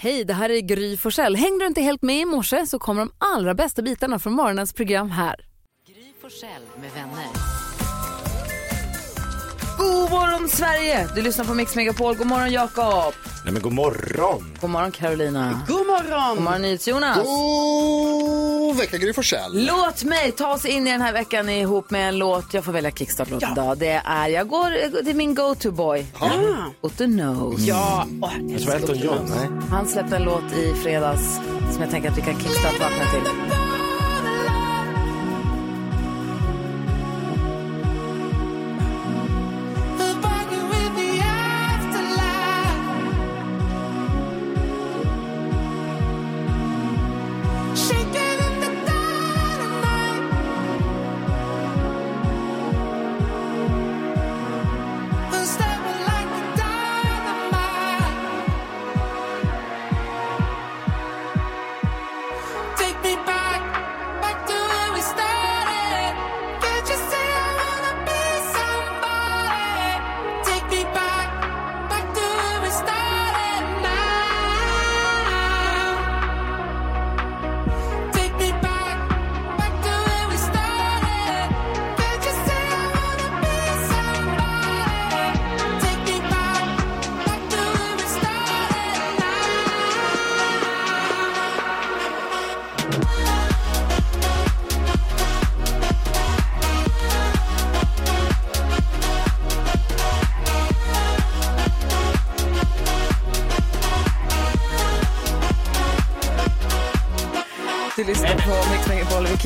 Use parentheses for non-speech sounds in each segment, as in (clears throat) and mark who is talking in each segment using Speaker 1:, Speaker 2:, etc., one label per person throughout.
Speaker 1: Hej, det här är Gry Forssell. Hängde du inte helt med i morse så kommer de allra bästa bitarna från morgonens program här.
Speaker 2: Gry Forssell med vänner.
Speaker 1: God morgon Sverige! Du lyssnar på Mix Megapol. God morgon Jakob.
Speaker 3: Nej men god morgon.
Speaker 1: God morgon Carolina.
Speaker 4: God morgon!
Speaker 1: God morgon NyhetsJonas.
Speaker 5: God vecka Gry Forssell.
Speaker 1: Låt mig ta oss in i den här veckan ihop med en låt. Jag får välja kickstart-låt idag. Det är, jag går, det är min go-to-boy. Otto Knows.
Speaker 4: Ja, åh,
Speaker 3: Jag tror Elton John. Nej.
Speaker 1: Han släppte en låt i fredags som jag tänker att vi kan kickstart-vakna till.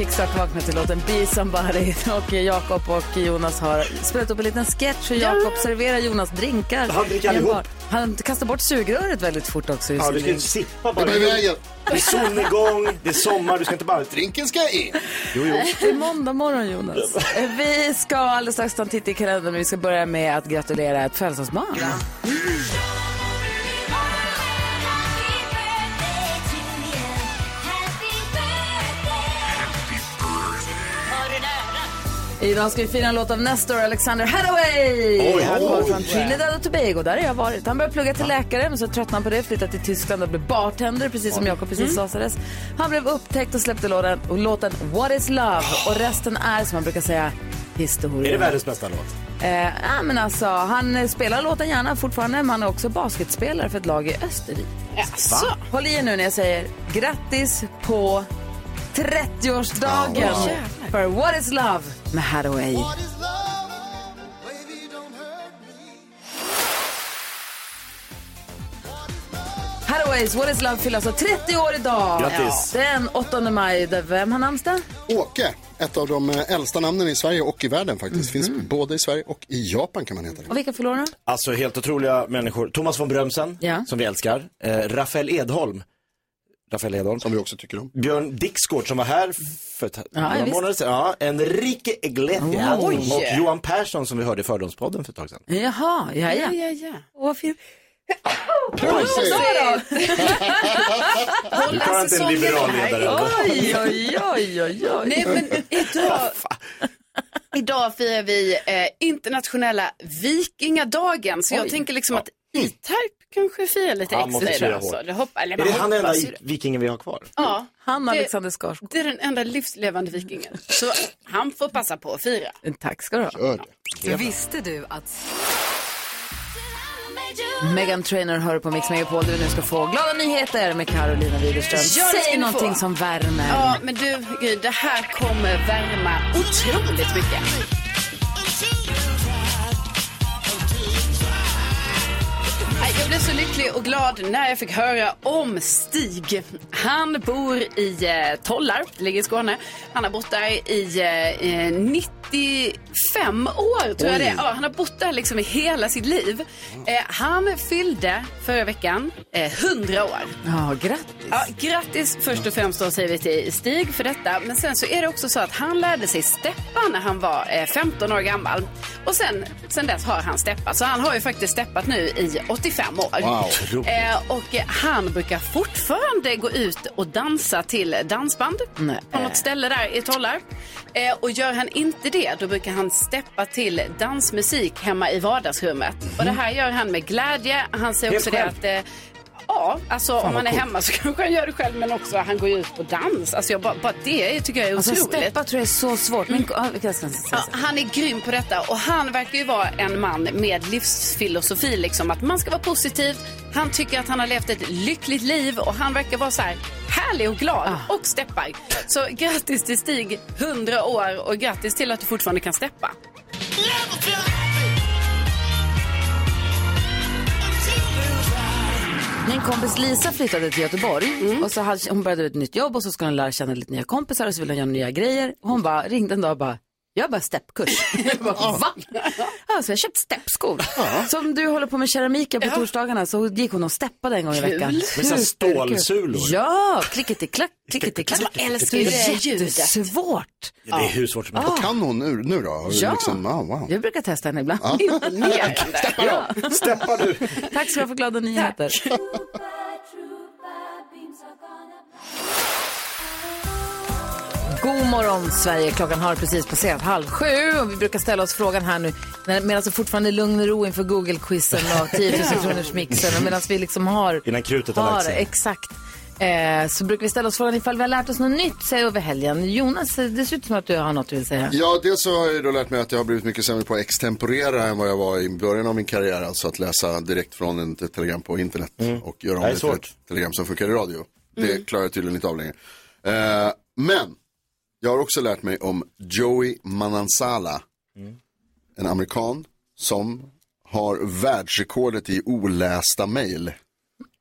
Speaker 1: Kickstart vaknar till låten Be Somebody. (laughs) Och Jakob och Jonas har spelat upp en liten sketch hur Jakob serverar Jonas drinkar.
Speaker 3: Han dricker allihop.
Speaker 1: Han kastar bort sugröret väldigt fort också.
Speaker 3: Ja, du ska inte sippa
Speaker 5: Det är
Speaker 3: bara. Det är solnedgång, det är sommar, du ska inte bara...
Speaker 5: Drinken ska in.
Speaker 3: Jo, jo.
Speaker 1: Det är måndag morgon Jonas. (laughs) Vi ska alldeles strax ta en titt i kalendern men vi ska börja med att gratulera ett födelsedagsbarn. Idag ska vi fira en låt av Nestor Alexander Hathaway.
Speaker 3: Oj,
Speaker 1: han kommer
Speaker 3: oj.
Speaker 1: från Trinidad och Tobago, där har jag varit. Han började plugga till läkare, men så tröttnade han på det, flyttade till Tyskland och blev bartender, precis som Jakob precis sådär. Han blev upptäckt och släppte låten, och låten What is love? Och resten är, som man brukar säga, historia.
Speaker 3: Är det världens bästa låt?
Speaker 1: Eh, ja, men alltså, han spelar låten gärna fortfarande, men han är också basketspelare för ett lag i Österrike.
Speaker 4: Jaså?
Speaker 1: Håll i er nu när jag säger grattis på 30-årsdagen för What is love med Hathaway. Hathaways What is love fyller alltså 30 år idag.
Speaker 3: Grattis.
Speaker 1: Den 8 maj. Vem har namnsdag?
Speaker 5: Åke, ett av de eh, äldsta namnen i Sverige och i världen faktiskt. Finns både i Sverige och i Japan kan man heta det.
Speaker 1: Och vilka förlorar?
Speaker 3: Alltså helt otroliga människor. Thomas von Brömsen,
Speaker 1: Ja.
Speaker 3: som vi älskar. Eh, Rafael Edholm. Rafael Edholm.
Speaker 5: Som vi också tycker om.
Speaker 3: Björn Dixgård som var här för ett, några
Speaker 1: visst.
Speaker 3: månader sedan. Ja, Enrique Iglesias.
Speaker 4: Oj.
Speaker 3: Och Johan Persson som vi hörde i Fördomspodden för ett tag sedan.
Speaker 1: Jaha, ja, ja.
Speaker 4: Ja, ja, ja.
Speaker 1: Fint.
Speaker 5: Pussy! (laughs)
Speaker 3: Du klarar inte en liberal ledare.
Speaker 1: Oj, oj, oj, oj, oj.
Speaker 4: Nej, men idag, idag firar vi eh, internationella vikingadagen. Så jag
Speaker 1: Oj.
Speaker 4: tänker liksom att E-Type kanske firar lite
Speaker 3: Han måste
Speaker 4: extra
Speaker 3: fira
Speaker 4: idag. Så
Speaker 3: hårt.
Speaker 4: det hopp, eller
Speaker 3: Är det han enda vikingen vi har kvar?
Speaker 4: Ja,
Speaker 1: Han
Speaker 4: Det-
Speaker 1: Alexander Skarsgård.
Speaker 4: det är den enda livslevande vikingen. Så han får passa på att fira.
Speaker 1: Tack ska du ha.
Speaker 5: Gör det.
Speaker 2: Visste du att
Speaker 1: Megan Trainor hör på Mix Megapol där vi nu ska få glada nyheter med Carolina Widerström.
Speaker 4: Ja,
Speaker 1: Säg någonting
Speaker 4: få.
Speaker 1: som värmer.
Speaker 4: Ja, men du, det här kommer värma otroligt mycket. Blev så lycklig och glad när jag fick höra om Stig. Han bor i eh, Tollar, det ligger i Skåne. Han har bott där i eh, eh, 95 år, tror jag det är. Ja, han har bott där liksom i hela sitt liv. Eh, han fyllde förra veckan eh, 100 år.
Speaker 1: Ja, grattis.
Speaker 4: Ja, grattis först och främst då säger vi till Stig för detta. Men sen så är det också så att han lärde sig steppa när han var eh, 15 år gammal. Och sen, sen dess har han steppat. Så han har ju faktiskt steppat nu i 85 år.
Speaker 5: Wow.
Speaker 4: Eh, och han brukar fortfarande gå ut och dansa till dansband
Speaker 1: Nej.
Speaker 4: på något ställe där i Tollar. Eh, och gör han inte det, då brukar han steppa till dansmusik hemma i vardagsrummet. Och det här gör han med glädje. Han säger
Speaker 3: Helt
Speaker 4: också det att eh, Ja, alltså om man är hemma så (laughs) kanske han gör det själv men också han går ju ut på dans. Alltså jag bara, bara det tycker jag är
Speaker 1: Alltså
Speaker 4: otroligt.
Speaker 1: steppa tror jag är så svårt. Ska säga.
Speaker 4: Ja, han är grym på detta och han verkar ju vara en man med livsfilosofi, liksom att man ska vara positiv. Han tycker att han har levt ett lyckligt liv och han verkar vara så här härlig och glad och steppar. Så grattis till Stig, 100 år och grattis till att du fortfarande kan steppa.
Speaker 1: Min kompis Lisa flyttade till Göteborg
Speaker 4: Mm.
Speaker 1: och så hade, hon började ett nytt jobb och så ska hon lära känna lite nya kompisar och så vill hon göra nya grejer. Hon bara ringde en dag och bara, (laughs) jag bara steppkurs. jag bara, va? Ja, så jag köpt steppskor. Så om du håller på med keramiken på torsdagarna så gick hon och steppade en gång i veckan.
Speaker 3: Med så här stålsulor.
Speaker 1: Ja, klickety-klack, klickety-klack.
Speaker 4: Alltså, älskar det ljudet.
Speaker 1: Jättesvårt.
Speaker 3: Ja, det är hur svårt som helst.
Speaker 5: Kan hon nu, nu då?
Speaker 1: Ja.
Speaker 5: Liksom, ah, wow.
Speaker 1: Jag brukar testa henne ibland.
Speaker 4: Imponerande. (laughs)
Speaker 3: Steppar du?
Speaker 1: Tack ska du ha för glada nyheter. God morgon Sverige, klockan har precis passerat halv sju och vi brukar ställa oss frågan här nu medan det fortfarande är lugn och ro inför Google-quizen och (laughs) 10 000 kronors mixen och medan vi liksom har...
Speaker 3: Innan krutet har lagt sig.
Speaker 1: Exakt. Eh, så brukar vi ställa oss frågan ifall vi har lärt oss något nytt säg över helgen. Jonas, det ser ut som att du har något du vill säga.
Speaker 5: Ja, dels så har jag ju då lärt mig att jag har blivit mycket sämre på att extemporera än vad jag var i början av min karriär. Alltså att läsa direkt från en- ett telegram på internet och göra om
Speaker 3: Det
Speaker 5: det till ett telegram som funkar i radio. Det klarar jag tydligen inte av längre. Eh, men jag har också lärt mig om Joey Manansala. En amerikan som har världsrekordet i olästa mejl.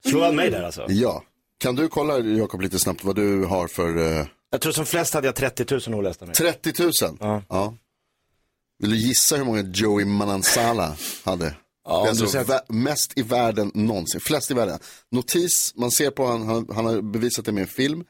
Speaker 3: Slår han mig där alltså?
Speaker 5: Ja. Kan du kolla Jakob lite snabbt vad du har för eh,
Speaker 3: Jag tror som flest hade jag 30 000 olästa mig.
Speaker 5: 30 000? Ja. Vill du gissa hur många Joey Manansala hade?
Speaker 3: Ja, om
Speaker 5: Det är alltså
Speaker 3: du säger
Speaker 5: vä- mest i världen någonsin, flest i världen. Notis, man ser på han, han, han har bevisat det med en film.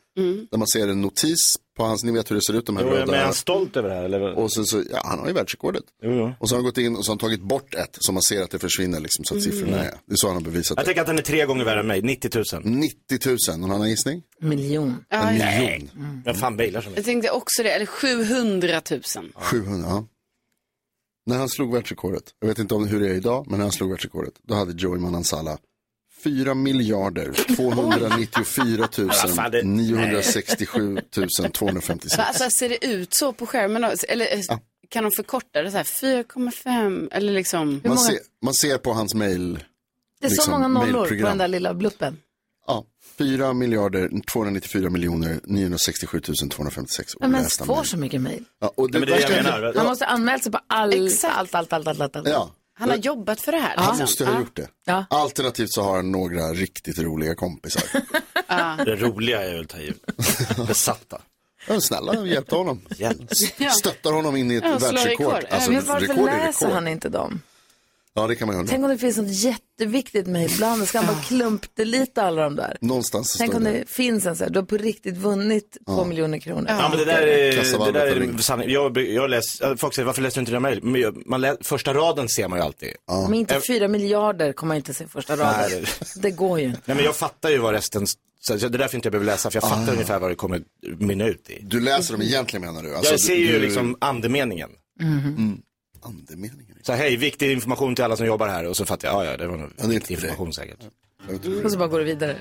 Speaker 5: Där man ser en notis på hans, ni vet hur det ser ut de här
Speaker 3: Jo, men
Speaker 5: röda.
Speaker 3: är han stolt över det här? Eller?
Speaker 5: Och sen så, ja han har ju världsrekordet.
Speaker 3: Jo, jo.
Speaker 5: Och så har han gått in och så har han tagit bort ett så man ser att det försvinner liksom så att siffrorna är. Det är så han har bevisat
Speaker 3: Jag
Speaker 5: det.
Speaker 3: tänker att han är tre gånger värre än mig, 90 000.
Speaker 5: 90 000, någon annan gissning?
Speaker 1: Miljon.
Speaker 5: En miljon.
Speaker 3: Vem fan bailar som
Speaker 4: Jag tänkte också det, eller 700 000.
Speaker 5: 700, ja. När han slog världsrekordet, jag vet inte om hur det är idag, men när han slog världsrekordet, då hade Joey Manansala 4 miljarder 294
Speaker 3: fan, det-
Speaker 5: 967 256.
Speaker 4: Va, Alltså ser det ut så på skärmen? Eller eh, kan de förkorta det så här 4,5 eller liksom?
Speaker 5: Man ser, man ser på hans mail,
Speaker 1: Det är så
Speaker 5: liksom,
Speaker 1: många nollor på den där lilla bluppen.
Speaker 5: ja, 4 miljarder 294 miljoner 967 256
Speaker 1: Vem ens
Speaker 5: olästa
Speaker 1: får
Speaker 5: mejl.
Speaker 1: så mycket mejl?
Speaker 5: Ja, och
Speaker 3: men det det jag menar.
Speaker 1: Han måste ha anmält sig på all,
Speaker 4: Exakt.
Speaker 1: allt, allt, allt, allt, allt, allt.
Speaker 5: Ja,
Speaker 4: Han har jobbat för det här.
Speaker 5: han
Speaker 4: liksom.
Speaker 5: måste ha gjort det.
Speaker 1: Ja.
Speaker 5: Alternativt så har han några riktigt roliga kompisar. (laughs)
Speaker 3: Det roliga är väl ta i. (laughs) Besatta.
Speaker 5: Ja, snälla, hjälpte honom.
Speaker 3: Hjälp.
Speaker 5: Stöttar honom in i ett
Speaker 4: Ja,
Speaker 5: världsrekord.
Speaker 4: rekord.
Speaker 5: Alltså,
Speaker 1: Men varför
Speaker 5: rekord är
Speaker 1: läser
Speaker 5: rekord.
Speaker 1: han inte dem?
Speaker 5: Ja, det kan man undra.
Speaker 1: Tänk om det finns något jätteviktigt mejl bland ska han bara klumpdelita alla de där.
Speaker 5: Någonstans så
Speaker 1: Tänk om
Speaker 5: det.
Speaker 1: det finns en så här, du har på riktigt vunnit två miljoner kronor.
Speaker 3: Ja, men det där är, det där är sanning. Jag, jag läs, folk säger, varför läser du inte dina mejl? Man lä, första raden ser man ju alltid.
Speaker 1: Men inte fyra miljarder kommer man inte se första raden.
Speaker 3: Nej,
Speaker 1: Det går ju inte.
Speaker 3: Nej, men jag fattar ju vad resten, så det är därför inte jag behöver läsa, för jag fattar ungefär vad det kommer mynna ut i.
Speaker 5: Du läser dem egentligen menar du? Alltså,
Speaker 3: jag ser ju
Speaker 5: du-
Speaker 3: liksom andemeningen.
Speaker 5: Andemeningen.
Speaker 3: Så här, hej, viktig information till alla som jobbar här. Och så fattar jag, ja, ja, det var nog
Speaker 5: inte
Speaker 3: viktig information säkert.
Speaker 1: Och så bara går du vidare.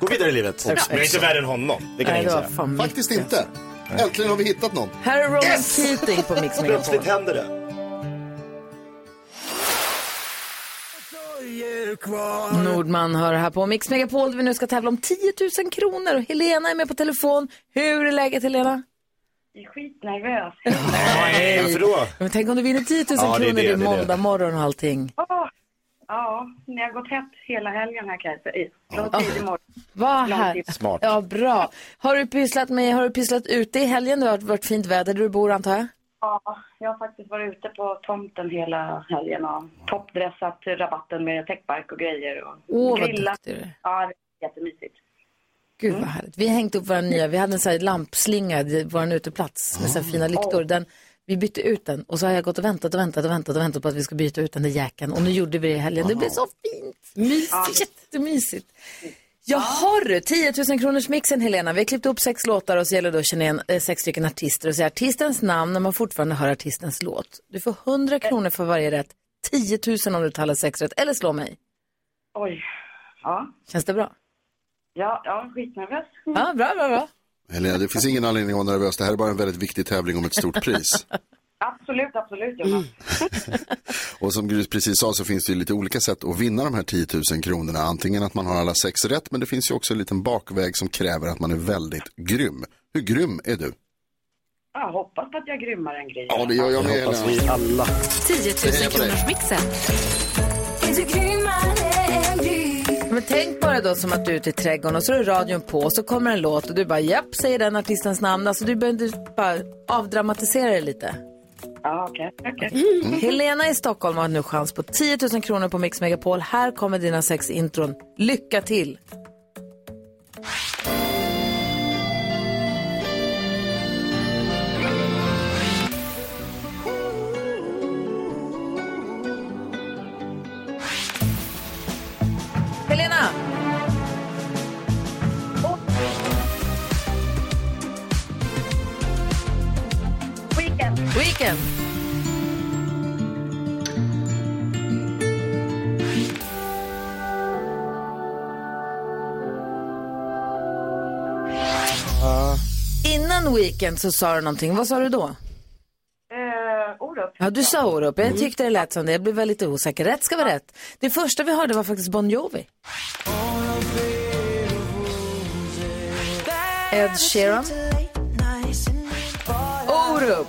Speaker 3: Gå vidare i livet. Men jag är inte värre än honom, det kan
Speaker 1: Nej,
Speaker 3: jag
Speaker 1: det
Speaker 3: inte
Speaker 1: var
Speaker 3: säga.
Speaker 1: fan
Speaker 5: Faktiskt
Speaker 1: mycket.
Speaker 5: inte. Äntligen har vi hittat någon.
Speaker 1: Här är Ronan Keating på Mix Megapol.
Speaker 3: Plötsligt händer det.
Speaker 1: Nordman hör här på Mix Megapol där vi nu ska tävla om 10 000 kronor. Och Helena är med på telefon. Hur är läget Helena?
Speaker 6: Är skitnervös. (laughs)
Speaker 3: Nej, varför då?
Speaker 1: Men tänk om du vinner 10 000
Speaker 3: Ja, det är
Speaker 1: kronor,
Speaker 3: det,
Speaker 1: det är
Speaker 3: det är det.
Speaker 1: måndag morgon och allting.
Speaker 6: Åh, ja, ni har gått hett hela helgen här kan jag säga. Från tidig morgon.
Speaker 1: Vad här.
Speaker 3: Smart.
Speaker 1: Ja, bra. Har du pysslat med, har du pysslat ute i helgen? Det har varit fint väder där du bor antar jag?
Speaker 6: Ja, jag har faktiskt varit ute på tomten hela helgen och toppdressat rabatten med täckbark och grejer. Och
Speaker 1: Åh, vad
Speaker 6: grillat.
Speaker 1: duktig du är.
Speaker 6: Ja, det är jättemysigt.
Speaker 1: Gud vad härligt. Vi har hängt upp våra nya, vi hade en sån här lampslinga, vår uteplats med så här fina lyktor. Den, vi bytte ut den och så har jag gått och väntat och väntat och väntat och väntat på att vi ska byta ut den där jäkeln. Och nu gjorde vi det i helgen. Det blev så fint. Mysigt. Jättemysigt. Jaha du, 10 000 kronors mixen Helena. Vi har klippt upp sex låtar och så gäller det att känna igen eh, sex stycken artister och säga artistens namn när man fortfarande hör artistens låt. Du får 100 kronor för varje rätt, 10 000 om du talar sex rätt eller slå mig.
Speaker 6: Oj, Ja,
Speaker 1: Känns det bra?
Speaker 6: Ja, ja skitnervös.
Speaker 1: Ja, bra, bra, bra.
Speaker 5: Helena, det finns ingen anledning att vara nervös. Det här är bara en väldigt viktig tävling om ett stort pris. (laughs)
Speaker 6: Absolut, absolut Jonas. (laughs)
Speaker 5: Och som Gry precis sa så finns det ju lite olika sätt att vinna de här 10 000 kronorna. Antingen att man har alla sex rätt, men det finns ju också en liten bakväg som kräver att man är väldigt grym. Hur grym är du?
Speaker 6: Jag hoppas att jag är grymmare än Gry.
Speaker 5: Ja, det gör jag med
Speaker 3: Hoppas
Speaker 5: Helena.
Speaker 3: vi alla.
Speaker 2: 10 000 kronors mixen.
Speaker 1: Men tänk bara då som att du är ute i trädgården och så är radion på och så kommer en låt och du bara japp, säger den artistens namn. Alltså du behöver bara avdramatisera det lite.
Speaker 6: Ja, okej. okej.
Speaker 1: Helena i Stockholm har nu chans på 10 000 kronor på Mix Megapol. Här kommer dina sex intron. Lycka till!
Speaker 6: Weekend
Speaker 1: så sa du någonting. Vad sa du då?
Speaker 6: Eh, Orup.
Speaker 1: Ja, du sa Orup. Jag tyckte det lät som det. Jag blev väldigt osäker. Rätt ska vara rätt. Det första vi hörde var faktiskt Bon Jovi. Ed Sheeran. Orup.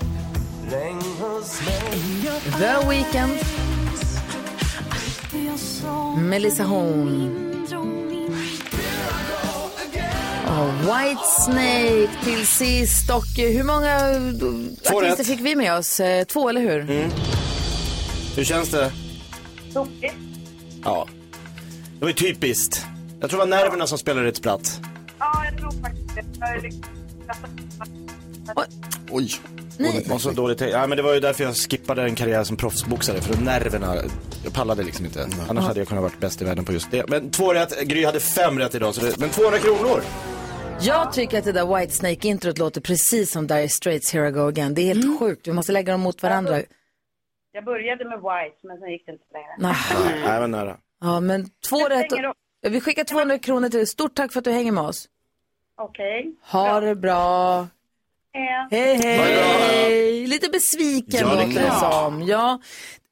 Speaker 1: The Weeknd. Melissa Horn. Och White Snake till sist. Och eh, hur många
Speaker 3: Två
Speaker 1: artister
Speaker 3: rätt.
Speaker 1: fick vi med oss? Eh, Två, eller hur?
Speaker 3: Hur känns det?
Speaker 6: Tokigt.
Speaker 3: Ja. Det var ju typiskt. Jag tror det var nerverna som spelade ett spratt.
Speaker 6: Ja, jag tror faktiskt det.
Speaker 5: Oj.
Speaker 1: Nej.
Speaker 3: Det var så dåligt. Ja, men det var ju därför jag skippade en karriär som proffsboxare. För nerverna, jag pallade liksom inte. Annars hade jag kunnat vara bäst i världen på just det. Men två rätt, Gry hade fem rätt idag. Så det, men 200 kronor!
Speaker 1: Jag tycker att det där White Snake-introt låter precis som Dire Straits Here I Go Again. Det är helt sjukt. Vi måste lägga dem mot varandra.
Speaker 6: Jag började med White, men sen gick det inte längre.
Speaker 1: Nej.
Speaker 3: Nej, men nära.
Speaker 1: Ja, men två rätt.
Speaker 6: upp.
Speaker 1: Vi skickar 200 kronor till dig. Stort tack för att du hänger med oss.
Speaker 6: Okej.
Speaker 1: Ha det bra. Hej, hej. Lite besviken
Speaker 3: Ja,
Speaker 1: låter det som. Ja,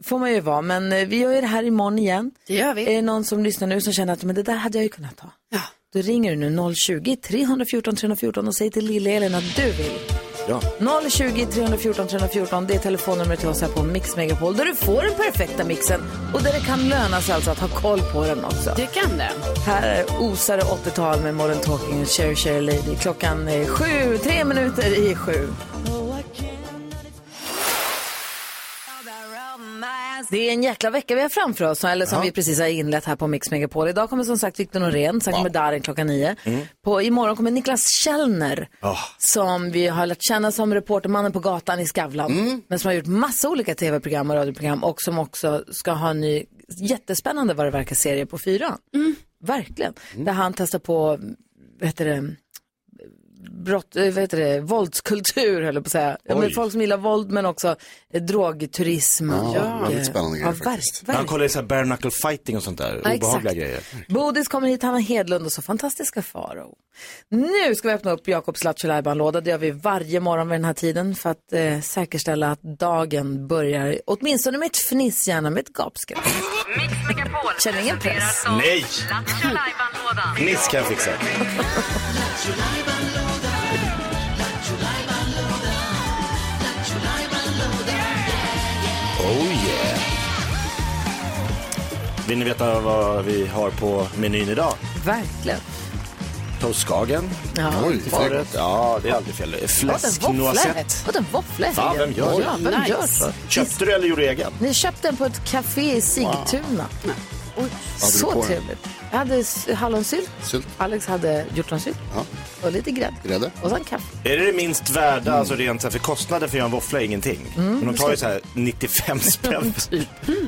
Speaker 1: får man ju vara. Men eh, vi gör ju det här imorgon igen.
Speaker 4: Det gör vi.
Speaker 1: Är det någon som lyssnar nu som känner att men det där hade jag ju kunnat ta?
Speaker 4: Ja.
Speaker 1: Då ringer du nu 020-314 314 och säger till Lille-Elin att du vill.
Speaker 3: Ja.
Speaker 1: 020 314 314, det är telefonnumret till oss här på Mix Megapol där du får den perfekta mixen och där det kan löna sig alltså att ha koll på den också.
Speaker 4: Det kan det.
Speaker 1: Här är osare 80-tal med Modern Talking och Cherry Cherry Lady. Klockan är sju, tre minuter i sju. Det är en jäkla vecka vi har framför oss, eller som vi precis har inlett här på Mix Megapol. Idag kommer som sagt Victor Norén, sen kommer Darin klockan nio. På, imorgon kommer Niklas Källner, som vi har lärt känna som reportermannen på gatan i Skavlan. Men som har gjort massa olika tv-program och radioprogram och som också ska ha en ny, jättespännande vad det verkar, serie på fyran. Verkligen. Där han testar på, vad heter det, brott, eh, vad heter det, våldskultur höll jag på att säga. Ja, men folk som gillar våld men också eh, drogturism.
Speaker 5: Ja,
Speaker 1: och,
Speaker 5: väldigt spännande grejer
Speaker 1: ja,
Speaker 5: faktiskt.
Speaker 1: verk-
Speaker 3: Han
Speaker 1: verk-
Speaker 3: kollar ju så här bare knuckle fighting och sånt där.
Speaker 1: Ja,
Speaker 3: Obehagliga
Speaker 1: exakt.
Speaker 3: grejer.
Speaker 1: Bodis kommer hit, Hanna Hedlund och så fantastiska Faro. Nu ska vi öppna upp Jakobs Lattjo låda Det gör vi varje morgon vid den här tiden för att eh, säkerställa att dagen börjar åtminstone med ett fniss, gärna med ett gapskratt. Känner ingen press.
Speaker 3: Nej! Niss kan jag fixa. (laughs) Vill ni veta vad vi har på menyn idag?
Speaker 1: Verkligen.
Speaker 3: Toastskagen.
Speaker 1: Ja.
Speaker 5: Oj.
Speaker 3: Ja, det är aldrig fel.
Speaker 1: Vad en
Speaker 3: Fläsk
Speaker 1: våffla.
Speaker 3: noisette.
Speaker 1: Vad en våffla.
Speaker 3: Va, vem gör det?
Speaker 1: Ja, vem
Speaker 4: Nice.
Speaker 1: gör så?
Speaker 3: Köpte du eller gjorde du egen?
Speaker 1: Ni köpte den på ett café i Sigtuna. Oj, så trevligt. Jag hade s- hallonsylt.
Speaker 5: Sylt.
Speaker 1: Alex hade hjortronsylt.
Speaker 5: Ja.
Speaker 1: Och lite grädde.
Speaker 5: Grädde.
Speaker 1: Och sen kaffe.
Speaker 3: Är det det minst värda, alltså rent så här, för kostnaden för att göra en våffla är ingenting. Men de tar ju så här 95 (laughs) spänn.
Speaker 1: Typ.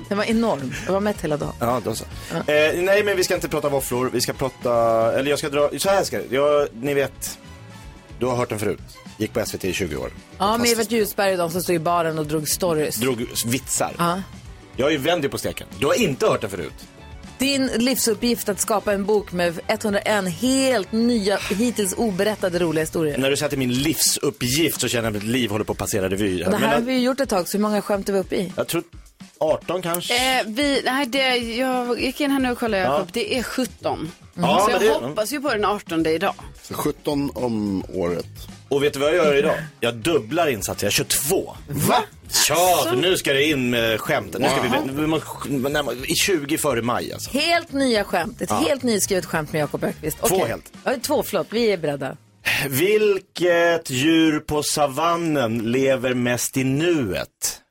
Speaker 1: Den var enorm. Jag var mätt hela dagen.
Speaker 3: Ja, då så. Eh, nej, men vi ska inte prata våfflor. Vi ska prata, eller jag ska dra, så här ska det. Jag, ni vet, du har hört den förut. Gick på SVT i 20 år.
Speaker 1: Ja, med Evert Ljusberg och de som stod i baren och drog stories.
Speaker 3: Drog vitsar.
Speaker 1: Ja.
Speaker 3: Jag är ju vänd på steken. Du har inte hört den förut.
Speaker 1: Din livsuppgift att skapa en bok med 101 helt nya, hittills oberättade roliga historier.
Speaker 3: När du säger att det är min livsuppgift så känner jag att mitt liv håller på att passera revy.
Speaker 1: Det här
Speaker 3: Men,
Speaker 1: har vi ju gjort ett tag, så hur många skämt är vi uppe i?
Speaker 3: Jag tror 18 kanske.
Speaker 4: Eh, vi, nej, det, jag gick in här nu och kollade, Jakob. Det är 17.
Speaker 3: Ja,
Speaker 4: så
Speaker 3: men
Speaker 4: jag
Speaker 3: det-
Speaker 4: hoppas ju på den 18 idag.
Speaker 5: Så 17 om året.
Speaker 3: Och vet du vad jag gör idag? Jag dubblar insatser, jag kör två.
Speaker 5: Va?
Speaker 3: Ja, för nu ska det in med skämten. Nu ska vi, vi måste, nej, I 20 före maj alltså.
Speaker 1: Helt nya skämt. Ett helt nyskrivet skämt med Jakob Ökvist.
Speaker 3: Två
Speaker 1: Okej.
Speaker 3: helt.
Speaker 1: Ja, två, förlåt. Vi är beredda.
Speaker 3: Vilket djur på savannen lever mest i nuet?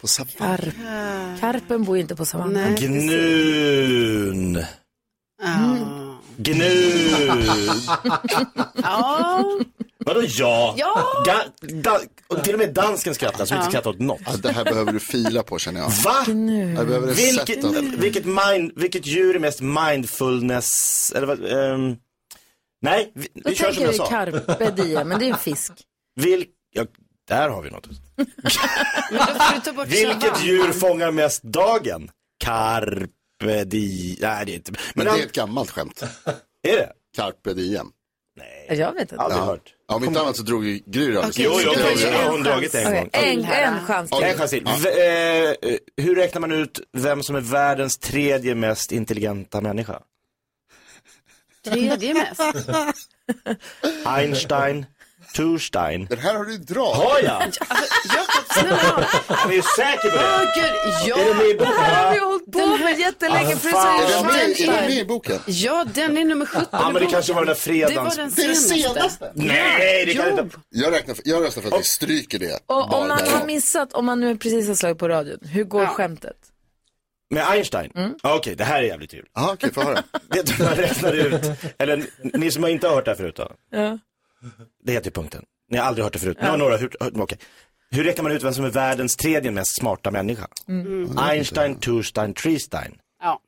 Speaker 5: På savann.
Speaker 1: Karp. Karpen bor ju inte på savannen.
Speaker 3: Gnun. Gnun.
Speaker 4: Ja,
Speaker 3: Vadå ja?
Speaker 4: Ja.
Speaker 3: Ga, da, och till och med dansken skrattar som inte skrattar åt något.
Speaker 5: Ja, det här behöver du fila på känner jag.
Speaker 3: Va?
Speaker 5: Jag behöver
Speaker 3: Vilket,
Speaker 5: sätta.
Speaker 3: vilket, mind, vilket djur är mest mindfulness? Eller vad? ehm, nej, vi,
Speaker 1: Då
Speaker 3: vi kör som
Speaker 1: tänker
Speaker 3: jag
Speaker 1: vi
Speaker 3: sa.
Speaker 1: carpe diem, men det är en fisk.
Speaker 3: Vil, ja, där har vi något. (laughs)
Speaker 4: du
Speaker 3: Vilket djur fångar mest dagen? Carpe diem. Nej, det är inte.
Speaker 5: Men
Speaker 3: Men
Speaker 5: det är ett gammalt skämt.
Speaker 3: är det?
Speaker 5: Carpe diem.
Speaker 1: Jag vet inte.
Speaker 3: Aldrig hört.
Speaker 5: Ja, om inte annat så drog ju Gry det
Speaker 3: Jo, jo, jo, jag har
Speaker 4: en
Speaker 3: hon dragit en gång.
Speaker 1: en, en chans till.
Speaker 3: En chans till. V- eh, hur räknar man ut vem som är världens tredje mest intelligenta människa?
Speaker 4: Tredje mest.
Speaker 3: Einstein, Turstein.
Speaker 5: Den här har du dragit.
Speaker 3: Har jag?
Speaker 4: Alltså, Jakob, snälla.
Speaker 3: Jag är säker på
Speaker 4: Åh
Speaker 3: det.
Speaker 4: gud,
Speaker 3: Är det med i
Speaker 4: ja.
Speaker 3: boken?
Speaker 1: Det har vi
Speaker 3: Ja.
Speaker 1: hållit på med jättelänge det
Speaker 5: Är den med, är den med i boken?
Speaker 4: Ja, den är nummer 17.
Speaker 3: Ja, men det kanske var den där
Speaker 4: Det var den
Speaker 5: Det är det
Speaker 4: senaste.
Speaker 3: Nej, det kan
Speaker 4: Jo.
Speaker 3: inte...
Speaker 5: Jag, räknar för, jag röstar för att vi stryker det.
Speaker 1: Och om
Speaker 5: bara
Speaker 1: man
Speaker 5: där.
Speaker 1: har missat, om man nu precis har slagit på radion, hur går
Speaker 4: Ja.
Speaker 1: skämtet?
Speaker 3: Med Einstein? Ja, Okej, det här är jävligt kul.
Speaker 5: Okej, få höra.
Speaker 3: Vet du hur man räknar ut? Eller ni som inte har hört det här förut då?
Speaker 1: Ja.
Speaker 3: Det heter punkten. Ni har aldrig hört det förut. Nu har några hört, hört okej. Hur räknar man ut vem som är världens tredje mest smarta människa? Einstein, Turstein, Treestein.
Speaker 4: Ja.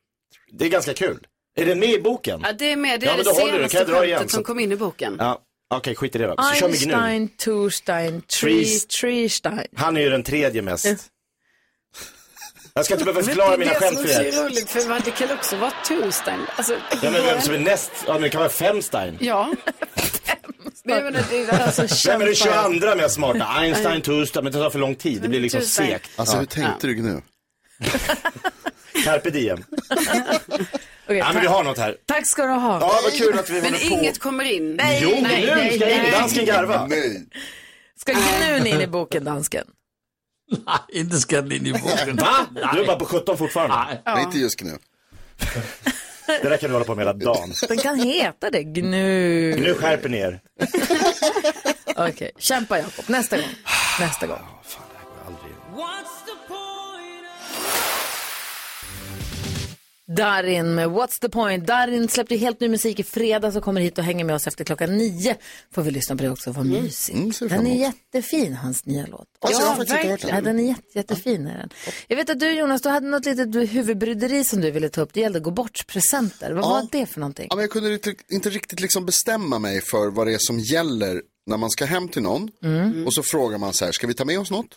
Speaker 3: Det är ganska kul. Är det med i boken?
Speaker 4: ja, det är med. Det
Speaker 3: Ja,
Speaker 4: är
Speaker 3: men
Speaker 4: det senaste skämtet som kom in i boken.
Speaker 3: Ja, okej, skit i det då. Så.
Speaker 1: Einstein, Turstein,
Speaker 3: Trees-
Speaker 1: Treestein.
Speaker 3: Han är ju den tredje mest. Jag ska inte behöva förklara
Speaker 4: det
Speaker 3: mina
Speaker 4: är det
Speaker 3: skämt för
Speaker 4: är
Speaker 3: er.
Speaker 4: så roligt, för det kan också vara Tustein. Alltså,
Speaker 3: Ja, men vem som är näst? Ja, men det kan vara Femstein.
Speaker 4: ja. (laughs) (laughs) Nej, men det är alltså,
Speaker 3: Vem är det 22 mest smarta? Einstein, Turstein, men det tar för lång tid. Det blir liksom
Speaker 4: Turstein.
Speaker 3: segt.
Speaker 5: Alltså hur tänkte du nu? (laughs)
Speaker 3: Carpe diem. (laughs)
Speaker 1: Okej,
Speaker 3: Ja, men vi har något här.
Speaker 1: tack ska du ha.
Speaker 3: Ja, vad kul att vi
Speaker 4: Men
Speaker 3: håller på.
Speaker 4: inget kommer in.
Speaker 3: Jo, nu ska in. Dansken garva.
Speaker 5: Nej.
Speaker 1: Ska Gnun in i boken, dansken?
Speaker 7: Nej, inte ska den in i boken.
Speaker 3: Va? Du är bara på 17 fortfarande.
Speaker 5: Nej, inte just nu.
Speaker 3: Det där kan du hålla på med hela dagen.
Speaker 1: Den kan heta det, Gnu.
Speaker 3: Nu skärper ni er.
Speaker 1: Okej, kämpa Jakob. Nästa gång. Nästa gång. Darin med What's the point? Darin släppte helt ny musik i fredags och kommer hit och hänger med oss efter klockan nio. Får vi lyssna på det också, vad mysigt.
Speaker 5: Mm, ser fram
Speaker 1: den är jättefin, hans nya låt.
Speaker 5: Alltså, jag inte hört
Speaker 1: Ja,
Speaker 5: den.
Speaker 1: är jätte, jättefin. Är den. Jag vet att du Jonas, du hade något litet huvudbryderi som du ville ta upp. Det gällde gå bort-presenter. Vad
Speaker 5: Ja.
Speaker 1: var det för någonting?
Speaker 5: Ja, men jag kunde inte, inte riktigt liksom bestämma mig för vad det är som gäller när man ska hem till någon.
Speaker 1: Mm.
Speaker 5: Och så frågar man så här, ska vi ta med oss något?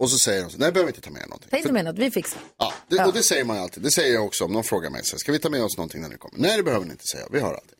Speaker 5: Och så säger de, så, nej behöver inte ta med någonting. För-
Speaker 1: dig med något, vi fixar.
Speaker 5: Ja, det, och det säger man alltid. Det säger jag också om någon frågar mig. Så här, ska vi ta med oss någonting när ni kommer? Nej, det behöver ni inte säga. Vi har allting.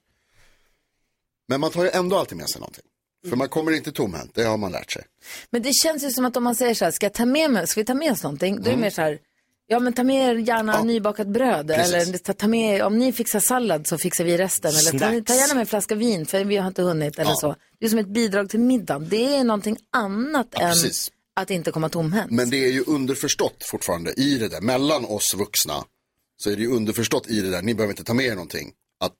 Speaker 5: Men man tar ju ändå alltid med sig någonting. För man kommer inte tomhänt. Det har man lärt sig.
Speaker 1: Men det känns ju som att om man säger så här, ska, jag ta med mig, ska vi ta med oss någonting? Då är det mer så här, ja men ta med er gärna
Speaker 5: Ja.
Speaker 1: nybakat bröd.
Speaker 5: Precis.
Speaker 1: Eller ta, ta med, om ni fixar sallad så fixar vi resten. Eller ta, ta gärna med en flaska vin för vi har inte hunnit. Eller
Speaker 5: Ja.
Speaker 1: så. Det är som ett bidrag till middagen. Det är någonting annat än
Speaker 5: precis.
Speaker 1: Att inte komma tomhänt.
Speaker 5: Men det är ju underförstått fortfarande i det där. Mellan oss vuxna så är det ju underförstått i det där. Ni behöver inte ta med er någonting. Att,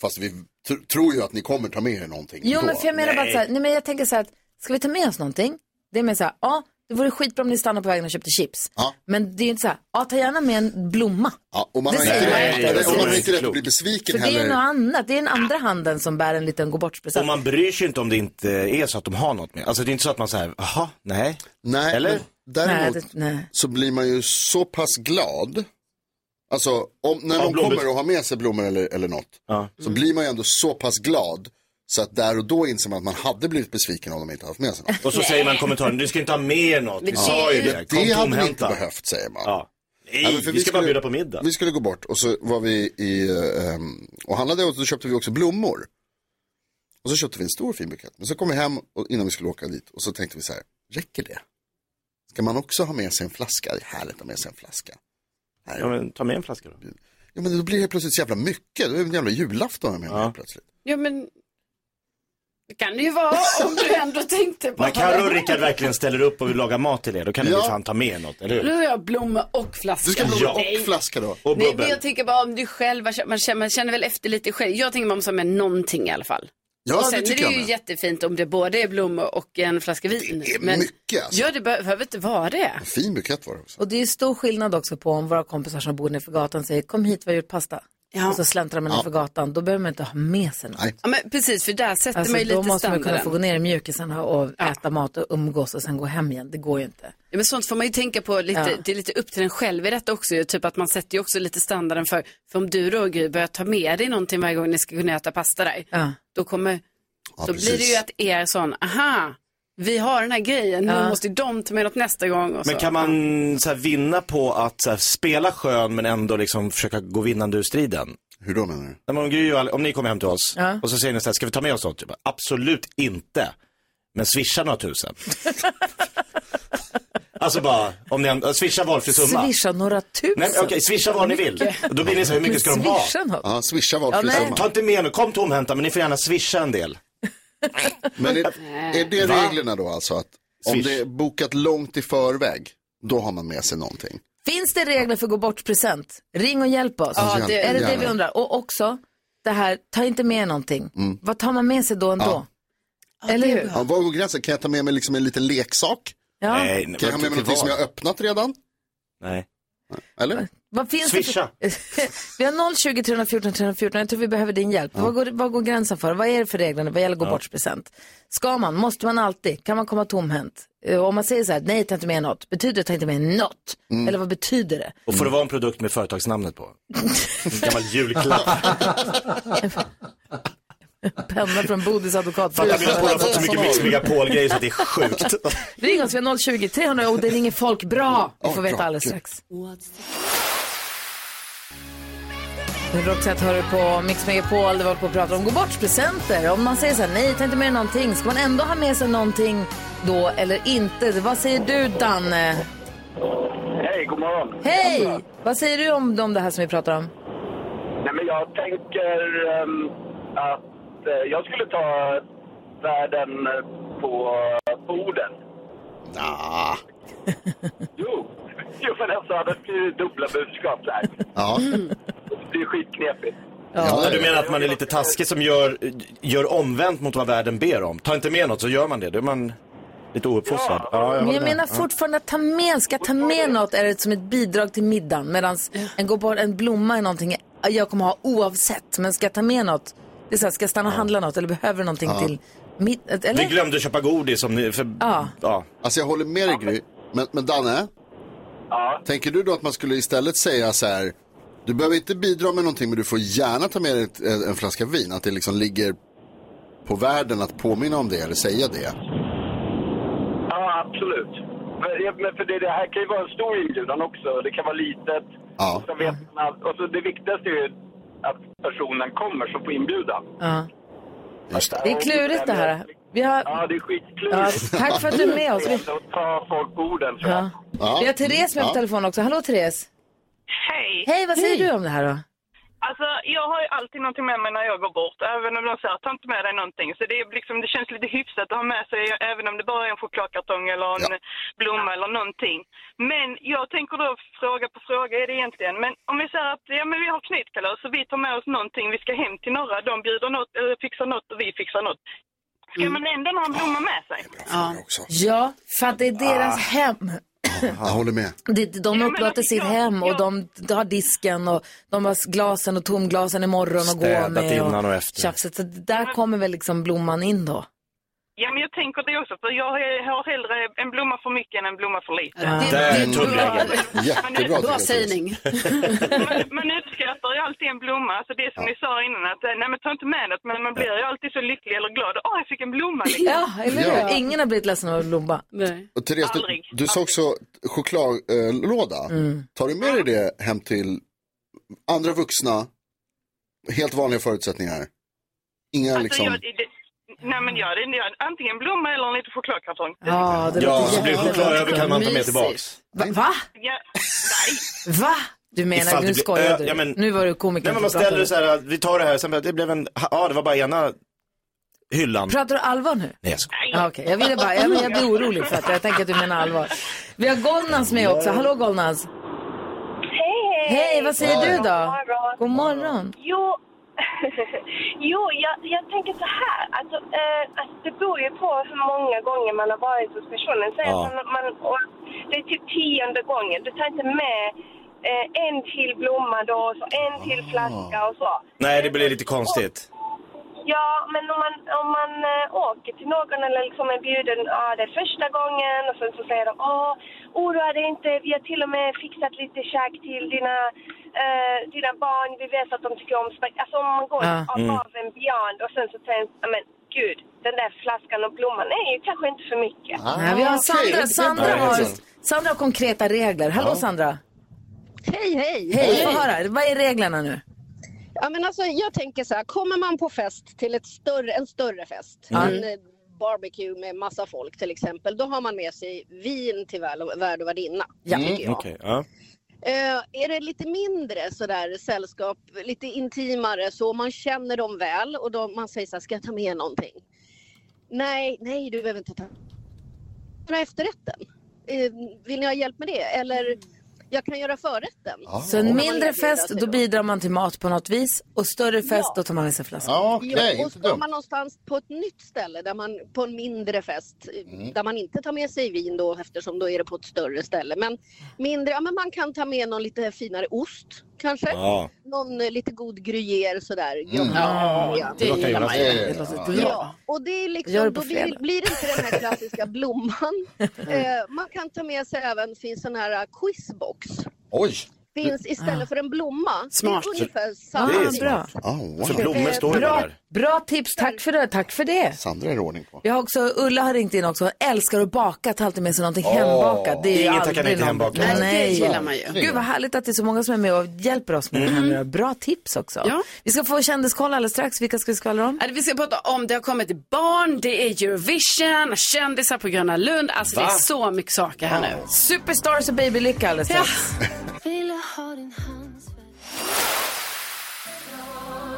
Speaker 5: fast vi tr- tror ju att ni kommer ta med er någonting.
Speaker 1: Jo
Speaker 5: ändå.
Speaker 1: men för jag menar bara så här, nej men jag tänker så här att ska vi ta med oss någonting? Det är mer så här, ja det vore skitbra om ni stannar på vägen och köpte chips.
Speaker 5: Ja.
Speaker 1: Men det är ju inte så här, ja ta gärna med en blomma.
Speaker 5: Ja, och man
Speaker 1: Det
Speaker 5: har
Speaker 1: säger
Speaker 5: inte,
Speaker 1: inte.
Speaker 5: eller, och man har
Speaker 3: Det
Speaker 5: inte rätt att bli besviken
Speaker 1: För det är
Speaker 5: heller.
Speaker 1: något annat, det är den andra handen som bär en liten gå bort-present.
Speaker 3: Och man bryr sig inte om det inte är så att de har något med. Alltså det är inte så att man säger, jaha, nej.
Speaker 5: Nej,
Speaker 3: Eller?
Speaker 5: men däremot
Speaker 1: Nej, det, nej.
Speaker 5: så blir man ju så pass glad. Alltså om, när
Speaker 3: Ja,
Speaker 5: någon
Speaker 3: blommor.
Speaker 5: kommer och har med sig blommor eller, eller något.
Speaker 3: Ja.
Speaker 5: Så blir man ju ändå så pass glad. Så att där och då inser man att man hade blivit besviken om de inte haft med sig något.
Speaker 3: Och så säger man i kommentaren, du ska inte ha med något. Vi
Speaker 4: det-
Speaker 3: sa ju det.
Speaker 5: Det hade vi inte behövt säger man.
Speaker 3: Ja. Nej,
Speaker 5: för
Speaker 3: vi ska bara bjuda på middag.
Speaker 5: Vi skulle gå bort och så var vi i, ehm, och handlade och då köpte vi också blommor. Och så köpte vi en stor fin bukett. Men så kom vi hem och, innan vi skulle åka dit och så tänkte vi så här, räcker det? Ska man också ha med sig en flaska? Det är härligt att ha med sig en flaska.
Speaker 3: Ja, men ta med en flaska då.
Speaker 5: Ja men då blir det plötsligt så jävla mycket. Det är en jävla julafton med
Speaker 3: Ja.
Speaker 5: plötsligt.
Speaker 4: Ja, men det kan det ju vara om du ändå tänkte på
Speaker 3: När Carro och Rickard verkligen ställer upp och vill laga mat till er, då kan ni
Speaker 5: Ja.
Speaker 3: väl fan ta med något, eller hur?
Speaker 4: Nu har jag blommor och flaska.
Speaker 5: Du ska blommor
Speaker 4: Nej.
Speaker 5: och flaska då.
Speaker 3: Och
Speaker 4: Nej, men
Speaker 3: bubbel.
Speaker 4: jag tänker bara om du själv, man känner, man känner väl efter lite själv. Jag tänker man måste ha med någonting i alla fall.
Speaker 5: Ja
Speaker 4: och
Speaker 5: det
Speaker 4: sen är
Speaker 5: tycker
Speaker 4: det
Speaker 5: jag
Speaker 4: ju
Speaker 5: med.
Speaker 4: jättefint om det både är blommor och en flaska vin.
Speaker 5: Det är mycket, alltså.
Speaker 4: Ja, det behöver inte vara det.
Speaker 5: En fin bukett var det också.
Speaker 1: Och det är stor skillnad också på om våra kompisar som bor nerför gatan säger kom hit, vi har gjort pasta.
Speaker 4: Ja.
Speaker 1: Och så släntrar man nerför gatan, då behöver man inte ha med sig något.
Speaker 4: Ja, men precis, för där sätter
Speaker 1: Alltså,
Speaker 4: man ju
Speaker 1: då
Speaker 4: lite
Speaker 1: måste man kunna
Speaker 4: standarden.
Speaker 1: få gå ner i mjukisen och äta mat och umgås och sen gå hem igen. Det går ju inte.
Speaker 4: Ja, men sånt får man ju tänka på lite,
Speaker 1: Ja.
Speaker 4: det är lite upp till en själv i detta också. ju. Typ att man sätter ju också lite standarden för, för om du då Gry börjar ta med dig någonting varje gång ni ska kunna äta pasta där.
Speaker 1: Ja.
Speaker 4: Då kommer,
Speaker 5: Ja,
Speaker 4: då
Speaker 5: precis.
Speaker 4: blir det ju att er sån, aha, vi har den här grejen, nu måste ju de ta med något nästa gång. Och
Speaker 3: Men kan man så här, vinna på att så här, spela skön men ändå liksom försöka gå vinnande ur striden?
Speaker 5: Hur då menar du?
Speaker 3: Om, Gry och om ni kommer hem till oss
Speaker 1: Ja.
Speaker 3: och så säger ni så här, ska vi ta med oss något? Bara, Absolut inte. Men swisha några tusen. (laughs) alltså bara, om ni, swisha valfri summa.
Speaker 1: Swisha några tusen.
Speaker 3: Nej, okej, swisha vad ni vill. Då blir ni så hur mycket ska de ha?
Speaker 1: Något.
Speaker 5: Ja, swisha
Speaker 1: Ja,
Speaker 5: valfri
Speaker 1: nej.
Speaker 5: summa.
Speaker 3: Ta inte med nu, kom tomhänta men ni får gärna swisha en del.
Speaker 5: Men är, är det
Speaker 3: Va?
Speaker 5: reglerna då alltså? Att om
Speaker 3: Swish.
Speaker 5: det är bokat långt i förväg, då har man med sig någonting?
Speaker 1: Finns det regler för gå bort present? Ring och hjälp oss.
Speaker 5: Ja, det-
Speaker 1: är det det
Speaker 5: gärna.
Speaker 1: vi undrar? Och också, det här, ta inte med någonting. Vad tar man med sig då ändå? Eller hur?
Speaker 5: Ja, var går gränsen? Kan jag ta med mig liksom en liten leksak?
Speaker 1: Ja.
Speaker 3: Nej,
Speaker 5: Kan jag ha med mig någonting som jag har öppnat redan?
Speaker 3: Nej.
Speaker 5: Eller?
Speaker 1: Vad finns
Speaker 3: Swisha.
Speaker 1: det för... (laughs) vi har 020 314 314, jag tror vi behöver din hjälp. Vad, går, vad går gränsen för? Vad är det för reglerna vad gäller gå bort present? Ska man, måste man alltid, kan man komma tomhänt? Eh, Om man säger så här, nej ta inte med något, betyder det ta inte med något? Eller vad betyder det?
Speaker 3: Och får det vara en produkt med företagsnamnet på? En gammal julklapp. (laughs)
Speaker 1: Penna från Bodis advokatfirma.
Speaker 3: Fattar polare har fått så mycket Mix Megapol-grejer så det är sjukt.
Speaker 1: Ring oss, vi har 020 300 och det ringer folk bra. Vi
Speaker 5: Ja,
Speaker 1: får veta alldeles strax. Roxette hör du på Mix Megapol, där vi håller på att prata om gå bort-presenter. Om man säger så här, nej, ta inte med dig någonting. Ska man ändå ha med sig någonting då eller inte? Vad säger du, Danne?
Speaker 8: Hej, god morgon.
Speaker 1: Hej! Vad säger du om, om det här som vi pratar om?
Speaker 8: Nej, men jag tänker ehm, att eh, jag skulle ta världen på, på orden.
Speaker 5: Ah. (laughs)
Speaker 8: Jo, jo men alltså det blir dubbla budskap där.
Speaker 5: Ja. (laughs)
Speaker 8: Det är skitknepigt.
Speaker 5: Ja,
Speaker 3: Ja, du menar att man är lite taskig som gör, gör omvänt mot vad världen ber om? Ta inte med något så gör man det, då är man lite ouppfostrad. Ja, jag
Speaker 1: Men jag menar fortfarande att ta med, ska ta med något är det som ett bidrag till middagen. Medan en, bort, en blomma är någonting jag kommer ha oavsett. Men ska jag ta med något, det är så här, ska jag stanna och handla något eller behöver du någonting till middag?
Speaker 3: Vi
Speaker 1: Eller?
Speaker 3: glömde köpa godis som ni, för,
Speaker 1: Ja.
Speaker 3: ja.
Speaker 5: Alltså jag håller med dig Gry. Men, men Danne,
Speaker 8: Ja,
Speaker 5: tänker du då att man skulle istället säga så här, du behöver inte bidra med någonting men du får gärna ta med dig ett, en, flaska vin. Att det liksom ligger på världen att påminna om det eller säga det.
Speaker 8: ja absolut. Men, ja, för det, det här kan ju vara en stor inbjudan också. Det kan vara litet.
Speaker 5: Ja.
Speaker 8: Och, så vet man, att- och så det viktigaste är ju att personen kommer som får inbjudan.
Speaker 1: Ja.
Speaker 5: Just det.
Speaker 1: Det är klurigt det här. Vi har,
Speaker 8: Ja, det är
Speaker 1: ja,
Speaker 8: skitklurigt.
Speaker 1: tack för att du är med oss. Vi,
Speaker 8: ta folk på orden. Så.
Speaker 1: ja.
Speaker 5: Ja.
Speaker 1: vi har Therese med på
Speaker 5: Ja.
Speaker 1: telefon också. Hallå Therese.
Speaker 9: Hej!
Speaker 1: Hej, vad säger du om det här då?
Speaker 9: Alltså, jag har ju alltid någonting med mig när jag går bort, även om de säger ta inte med dig någonting. Så det, är liksom, det känns lite hyfsat att ha med sig, även om det bara är en chokladkartong eller en
Speaker 5: Ja.
Speaker 9: blomma eller någonting. Men jag tänker då, fråga på fråga är det egentligen, men om vi säger att ja, men vi har knytkalas så vi tar med oss någonting, vi ska hem till några, de bjuder något, eller fixar något och vi fixar något. Ska man ändå ha en blomma med sig?
Speaker 5: Ja.
Speaker 1: Ja, för att det är deras hem.
Speaker 5: Jag håller med.
Speaker 1: De
Speaker 9: men
Speaker 1: upplåter
Speaker 9: alltså,
Speaker 1: sitt
Speaker 9: jag-
Speaker 1: hem och de de har disken och de har glasen och tomglasen imorgon och gå
Speaker 3: Städat
Speaker 1: med.
Speaker 3: innan och efter.
Speaker 1: Tjafset. Så där kommer väl liksom blomman in då.
Speaker 9: Ja, men jag tänker det också, för jag har hellre en blomma för mycket än en blomma för lite.
Speaker 3: Det är (laughs) en tumregel.
Speaker 5: Jättebra.
Speaker 4: Bra sägning. (laughs)
Speaker 9: Man, man uppskattar ju alltid en blomma, alltså det som ni sa innan, att eh, nej men ta inte med något, men man blir ju alltid så lycklig eller glad. Åh, jag fick en blomma liksom.
Speaker 1: Ja, eller hur?
Speaker 5: Ja.
Speaker 1: Ingen har blivit ledsen av en blomma.
Speaker 4: Nej.
Speaker 5: Och Therese, du,
Speaker 9: Aldrig.
Speaker 5: du sa också chokladlåda. Tar du med dig det hem till andra vuxna, helt vanliga förutsättningar? Inga
Speaker 9: Alltså,
Speaker 5: liksom...
Speaker 9: jag, det, nej men jag, det, jag, antingen blomma eller en liten chokladkartong.
Speaker 1: Ja, det
Speaker 3: Ja, så blir choklad över kan man ta med tillbaks.
Speaker 1: Va? Va?
Speaker 9: Ja, nej.
Speaker 1: Va? Du menar, nu skojar du.
Speaker 3: ja, men-
Speaker 1: nu var du komiker.
Speaker 3: Nej men man ställer det så här, vi tar det här, sen det blev en, ja det var bara ena hyllan.
Speaker 1: Pratar du allvar nu?
Speaker 3: Nej jag skojar.
Speaker 1: Ja, Okej, jag ville bara, jag, jag blir orolig för att jag tänker att du menar allvar. Vi har Golnaz med också. Hallå Golnaz.
Speaker 10: Hej,
Speaker 1: Hej, vad säger du då?
Speaker 10: God morgon.
Speaker 1: God morgon.
Speaker 10: Jo, (laughs) jo jag, jag tänker så här. Alltså, eh, alltså, det beror ju på hur många gånger man har varit hos personen. Säg
Speaker 3: Ja.
Speaker 10: att man, och det är typ tionde gången. Du tar inte med eh, en till blomma då, och så en till flaska och så.
Speaker 3: Nej det blir lite konstigt.
Speaker 10: Ja, men om man, om man äh, åker till någon eller liksom är bjuden, ja det är första gången och sen så säger de, åh, oroa dig inte, vi har till och med fixat lite käk till dina, eh, dina barn, vi vet att de tycker om spek. Alltså om man går
Speaker 1: Ja.
Speaker 10: above and beyond och sen så säger ja men gud, den där flaskan och blomman är ju kanske inte för mycket.
Speaker 1: Nej, vi har Sandra. Sandra har, Sandra har konkreta regler. Hallå Sandra.
Speaker 11: Hej, hej!
Speaker 1: Hej, få höra. Vad är reglerna nu?
Speaker 11: Ja, men alltså, jag tänker så här, kommer man på fest till ett större, en större fest, en eh, barbecue med massa folk till exempel, då har man med sig vin till värd och, värd och värdinna.
Speaker 1: Ja.
Speaker 11: tycker jag.
Speaker 3: Okej, ja.
Speaker 11: Eh, är det lite mindre sådär sällskap, lite intimare så man känner dem väl och de, man säger så här, ska jag ta med någonting? Nej, nej du behöver inte ta med efterrätten. Eh, vill ni ha hjälp med det? Eller mm jag kan göra förrätten.
Speaker 1: Så en mindre fest, då bidrar man till mat på något vis. Och större fest,
Speaker 11: Ja.
Speaker 1: då tar man med sig flaskan.
Speaker 5: Ja, okej,
Speaker 11: Ja, och står man någonstans på ett nytt ställe, där man, på en mindre fest,
Speaker 5: Mm.
Speaker 11: där man inte tar med sig vin då eftersom då är det på ett större ställe. Men mindre, ja men man kan ta med någon lite finare ost kanske.
Speaker 3: Ja.
Speaker 11: Någon lite god gruyère sådär.
Speaker 5: Mm.
Speaker 11: Ja,
Speaker 3: Det
Speaker 4: gillar man ju.
Speaker 11: Ja, och det är liksom, då blir, blir det inte den här (laughs) klassiska blomman. eh, man kan ta med sig även, finns sån här eh, quizbox.
Speaker 5: Oj.
Speaker 11: Finns istället för en blomma.
Speaker 4: Smart.
Speaker 11: Det är ungefär samma.
Speaker 3: Det är
Speaker 1: bra.
Speaker 3: smart.
Speaker 5: Ah, wow.
Speaker 3: För blommor står det där.
Speaker 1: Bra tips, tack för det. Tack för det.
Speaker 5: Sandra är det ordning på.
Speaker 1: Vi har också, Ulla har ringt in också, Hon älskar att baka, tar alltid med sig någonting hembakat. Det är ju
Speaker 3: Ingen tackar nej till
Speaker 1: någon-
Speaker 3: hembakat.
Speaker 1: Nej,
Speaker 4: Nej, det gillar man ju.
Speaker 1: Gud vad härligt att det är så många som är med och hjälper oss med det här nu. Bra tips också.
Speaker 4: Ja.
Speaker 1: Vi ska få kändiskoll alldeles strax. Vilka ska vi skvallra om?
Speaker 4: Vi ska prata om det har kommit barn, det är Eurovision, kändisar på Gröna Lund. Alltså det är så mycket saker här nu.
Speaker 1: Superstars och babylycka alldeles
Speaker 4: Ja. (laughs)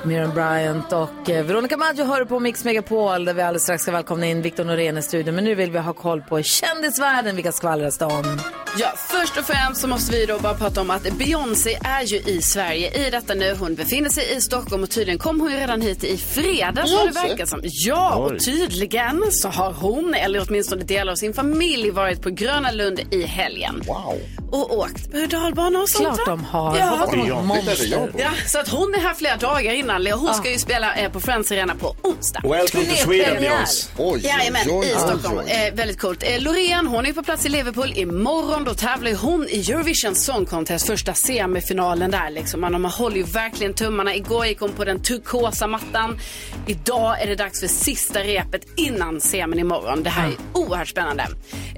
Speaker 1: Miriam Bryant och eh, Veronica Maggio hör på Mix Megapol där vi alldeles strax ska välkomna in Victor Norén i studion. Men nu vill vi ha koll på kändisvärlden. Vilka skvallras det om?
Speaker 4: Ja, först och främst så måste vi då bara prata om att Beyoncé är ju i Sverige i detta nu. Hon befinner sig i Stockholm och tydligen kom hon ju redan hit i fredags vad det verkar som. Ja, och tydligen så har hon, eller åtminstone delar av sin familj, varit på Gröna Lund i helgen.
Speaker 5: Wow.
Speaker 4: Och åkt berg och dalbana och sånt
Speaker 1: Klart de har.
Speaker 4: Ja.
Speaker 1: Hoppas de har
Speaker 3: Beyoncé.
Speaker 4: Ja, så att hon är här flera dagar innan. Hon ska ju spela eh, på Friends Arena på onsdag.
Speaker 3: Welcome to Sweden. Beyoncé.
Speaker 5: Oj,
Speaker 4: Jajamän,
Speaker 5: oj,
Speaker 4: i
Speaker 5: oj,
Speaker 4: Stockholm.
Speaker 5: oj.
Speaker 4: Eh, väldigt coolt. Eh, Loreen, hon är på plats i Liverpool. Imorgon då tävlar ju hon i Eurovision Song Contest, första semifinalen där liksom. Man, man håller ju verkligen tummarna. Igår gick hon på den turkosa mattan. Idag är det dags för sista repet innan semin imorgon. Det här är oerhört spännande.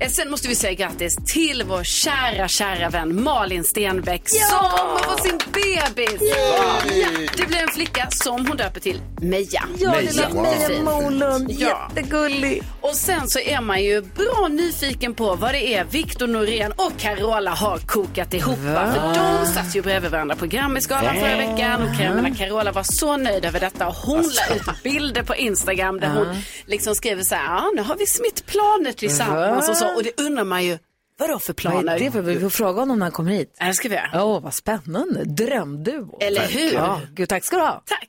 Speaker 4: Eh, sen måste vi säga grattis till vår kära, kära vän Malin Stenbeck som kommer få sin bebis. Ja, det blir en flicka som hon döper till Meja.
Speaker 1: Ja, det
Speaker 3: Meja.
Speaker 1: Meja
Speaker 4: Fint.
Speaker 1: Molund.
Speaker 4: Ja.
Speaker 1: Jättegullig.
Speaker 4: Och sen så är man ju bra nyfiken på vad det är Victor Norén och Carola har kokat ihop. va? För de satt ju bredvid varandra på Grammisgalan förra veckan och menar, Carola var så nöjd över detta och hon la ut bilder på Instagram där hon liksom skrev så här, ja nu har vi smitt planer tillsammans och så. Och det undrar man ju, vadå för
Speaker 1: Vad
Speaker 4: planer?
Speaker 1: är det för? Vi får fråga honom när han kommer hit.
Speaker 4: Ja, det ska vi göra.
Speaker 1: Åh, vad spännande. Drömduo.
Speaker 4: Eller hur?
Speaker 1: Ja, gud, tack ska du ha.
Speaker 4: Tack.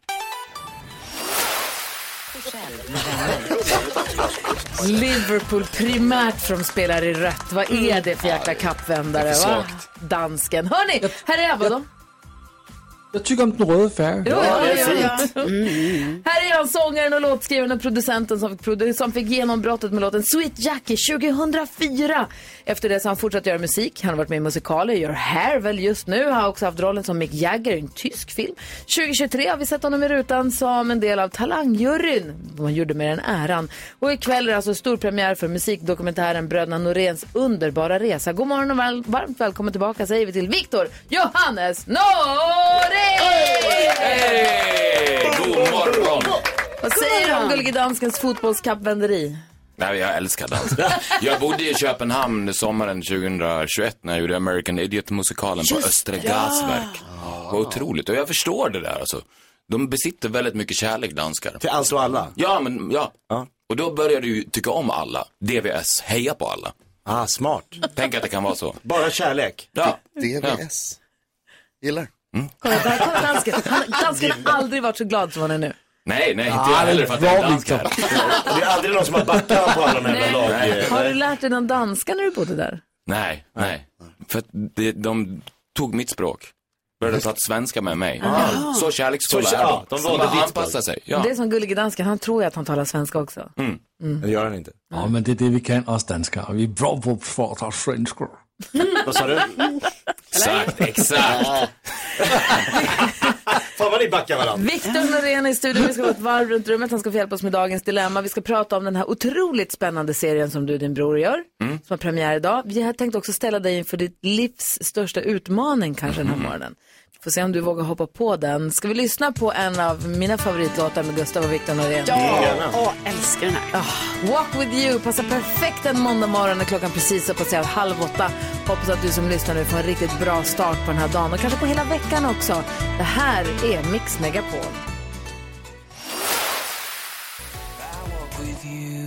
Speaker 1: Liverpool primärt för de spelar i rött. Vad är det för jäkla kappvändare?
Speaker 3: Det är för
Speaker 1: Va? Dansken. Hörni, här är jag. Vadå?
Speaker 7: Jag tycker om den röda färgen.
Speaker 1: Ja, det är fint. Här är han, sångaren och låtskrivaren och producenten som fick, produ- som fick genombrottet med låten Sweet Jackie 2004. Efter det så har han fortsatt göra musik. Han har varit med i musikaler, gör Hair väl just nu. Han har också haft rollen som Mick Jagger i en tysk film. 2023 har vi sett honom i rutan som en del av Talangjuryn. Man gjorde med den äran. Och ikväll är det alltså stor premiär för musikdokumentären Bröderna Noréns underbara resa. God morgon och väl, varmt välkommen tillbaka säger vi till Viktor Johannes Norén!
Speaker 12: Hej! God morgon!
Speaker 1: Vad säger du om Gullige Danskens fotbollskappvänderi?
Speaker 12: Nej, jag älskar dans. (laughs) Jag bodde i Köpenhamn sommaren 2021 när jag gjorde American Idiot-musikalen på Östra
Speaker 1: det.
Speaker 12: Gasverk. Det var otroligt och jag förstår det där alltså. De besitter väldigt mycket kärlek, danskar.
Speaker 3: Till allt och alla?
Speaker 12: Ja, men ja. Och då började du tycka om alla. DVS, heja på alla.
Speaker 3: Ah, smart.
Speaker 12: Tänk att det kan vara så.
Speaker 3: Bara kärlek.
Speaker 12: Ja.
Speaker 5: DVS. Gillar.
Speaker 1: Kolla, där kommer dansken. Han, dansken har aldrig varit så glad som han är nu.
Speaker 12: Nej, nej, inte jag
Speaker 3: det
Speaker 12: heller
Speaker 3: är
Speaker 12: för att jag är.
Speaker 3: Och det är aldrig någon som har backat på alla de jävla lag.
Speaker 1: Nej. Har du lärt dig någon danska när du bodde där?
Speaker 12: Nej, nej. För att det, de tog mitt språk. Började prata svenska med mig.
Speaker 1: Ah.
Speaker 12: Så kärleksfulla
Speaker 3: Så-
Speaker 12: är
Speaker 3: ja,
Speaker 12: de.
Speaker 3: de
Speaker 12: De
Speaker 3: valde ditt
Speaker 12: anpassar
Speaker 3: språk.
Speaker 12: sig. Ja.
Speaker 1: Det är som Gullige Dansken, han tror ju att han talar svenska också.
Speaker 12: Mm.
Speaker 1: Mm.
Speaker 3: Det gör han inte.
Speaker 7: Ja, men det är det vi kan, oss danskar. Vi är bra på att prata svenska.
Speaker 3: Vad sa du?
Speaker 12: Exakt, (laughs) exakt. (laughs)
Speaker 3: Fan vad ni backar varandra.
Speaker 1: Viktor Norén är i studion, vi ska gå ett varv runt rummet, han ska få hjälpa oss med dagens dilemma. Vi ska prata om den här otroligt spännande serien som du och din bror gör,
Speaker 12: Mm.
Speaker 1: som har premiär idag. Vi har tänkt också ställa dig inför ditt livs största utmaning kanske den här
Speaker 12: Mm.
Speaker 1: morgonen. Får se om du vågar hoppa på den. Ska vi lyssna på en av mina favoritlåtar med Gustav och Viktor Norén?
Speaker 4: Ja, åh, älskar den här.
Speaker 1: Ah, Walk with you passar perfekt en måndag morgon när klockan precis har passerat halv åtta. Hoppas att du som lyssnar nu får en riktigt bra start på den här dagen och kanske på hela veckan också. Det här är Mix Megapol.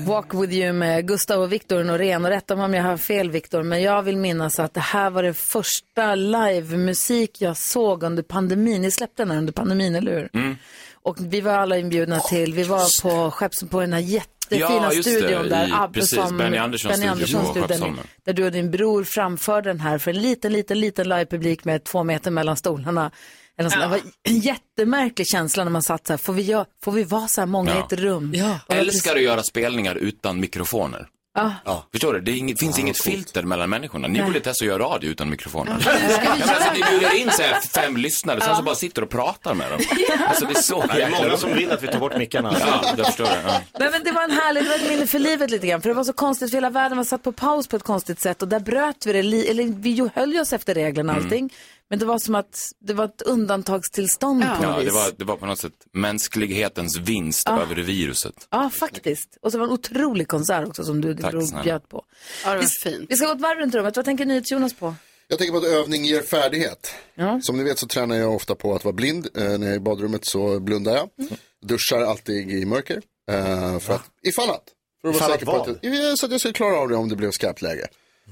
Speaker 1: Walk with you med Gustav och Viktor Norén. Och rätta mig om jag har fel Viktor, men jag vill minnas att det här var det första livemusik jag såg under pandemin. Ni släppte den här under pandemin, eller hur?
Speaker 12: Mm.
Speaker 1: Och vi var alla inbjudna till, vi var på Skepps på den här jättefina
Speaker 12: Ja, just det,
Speaker 1: studion där
Speaker 12: i-
Speaker 1: Abbe
Speaker 12: precis,
Speaker 1: som,
Speaker 12: Benny Anderssons
Speaker 1: Benny
Speaker 12: studio
Speaker 1: Anderssons
Speaker 12: på
Speaker 1: studio, där, där du och din bror framförde den här för en liten, liten, liten livepublik med två meter mellan stolarna. Eller sånt. Det var en jättemärklig känsla när man satt så här, får vi, gö- får vi vara så här många i ett rum? Ja.
Speaker 12: Älskar att göra spelningar utan mikrofoner.
Speaker 1: Ja.
Speaker 12: Förstår du? Det inget, finns inget filter mellan människorna. Ni
Speaker 1: Nej.
Speaker 12: borde testa att göra radio utan mikrofoner. Ja. men alltså, ni bjuder in så här fem lyssnare, sen
Speaker 1: Ja.
Speaker 12: så bara sitter och pratar med dem. Alltså det är så
Speaker 3: Det är många som vill att vi tar bort mickarna.
Speaker 12: Ja, jag förstår det. Ja.
Speaker 1: Nej, men det var en härlig, det var ett minne för livet lite grann. För det var så konstigt, för hela världen var satt på paus på ett konstigt sätt. Och där bröt vi det, eller vi höll oss efter reglerna och
Speaker 12: Mm.
Speaker 1: Men det var som att det var ett undantagstillstånd på
Speaker 12: Ja,
Speaker 1: något
Speaker 12: det
Speaker 1: vis.
Speaker 12: var, det var på något sätt mänsklighetens vinst
Speaker 1: Ja.
Speaker 12: över viruset.
Speaker 1: Ja, faktiskt. Och så var det en otrolig konsert också som du
Speaker 12: Tack snälla.
Speaker 1: bjöd på.
Speaker 4: Ja, det var
Speaker 1: vi,
Speaker 4: fint.
Speaker 1: vi ska gå ett varv runt rummet. Vad tänker NyhetsJonas på?
Speaker 5: Jag tänker på att övning ger färdighet. Som ni vet så tränar jag ofta på att vara blind. Eh, när jag är i badrummet så blundar jag. Duschar alltid i mörker. Eh, för att, ifall att. För att vara säker på
Speaker 3: att
Speaker 5: att, jag, så att jag skulle klara av det om det blev skarpt läge.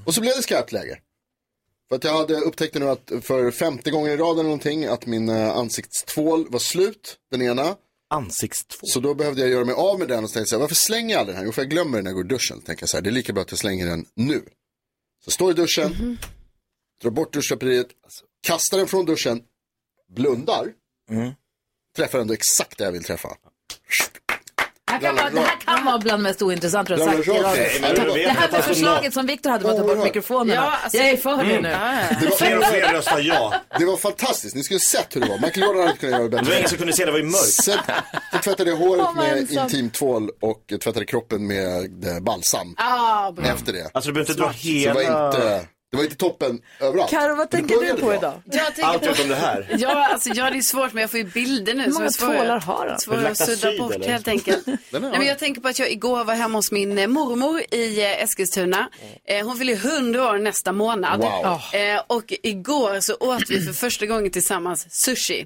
Speaker 5: Och så blev det skarpt läge. För att jag hade upptäckt nu att för femte gången i rad eller någonting att min eh, ansiktstvål var slut, den ena.
Speaker 3: Ansiktstvål?
Speaker 5: Så då behövde jag göra mig av med den och så tänkte jag, varför slänger jag aldrig den här? Jo, för jag glömmer den när jag går i duschen. Tänker jag så här, det är lika bra att jag slänger den nu. Så står i duschen, drar bort duschdraperiet, kastar den från duschen, blundar, träffar ändå exakt där jag vill träffa.
Speaker 1: Det här kan vara, det här kan vara bland det mest ointressanta du har sagt i radio. Det här med förslaget som Viktor hade med att ta bort mikrofonerna.
Speaker 4: Ja, alltså-
Speaker 1: jag är för det
Speaker 3: Mm.
Speaker 1: nu.
Speaker 5: Det var,
Speaker 3: Fler och fler röstar ja.
Speaker 5: det var fantastiskt, ni skulle sett hur det var. Michael Jordan hade kunnat göra det bättre.
Speaker 3: Det var ingen som kunde se, det var ju mörkt.
Speaker 5: Sen så tvättade jag håret (laughs) med intimtvål och tvättade kroppen med eh, balsam
Speaker 4: Ah, bra.
Speaker 5: efter det.
Speaker 3: Alltså du behöver inte dra
Speaker 5: Så det var
Speaker 3: hela...
Speaker 5: inte, det var inte toppen överallt.
Speaker 1: Karo, vad tänker du på idag?
Speaker 4: Jag tänker
Speaker 3: Allt
Speaker 4: på...
Speaker 3: utom det här.
Speaker 4: Ja, alltså, ja, det är svårt men jag får ju bilder nu.
Speaker 1: Hur många
Speaker 4: jag
Speaker 1: tvålar har han?
Speaker 4: Svåra att sudda bort
Speaker 3: eller?
Speaker 4: helt enkelt. (laughs) Nej, men jag tänker på att jag igår var hemma hos min eh, mormor i eh, Eskilstuna. Eh, hon fyller ju 100 år nästa månad.
Speaker 5: Wow.
Speaker 4: Eh, och igår så åt vi för första gången tillsammans sushi.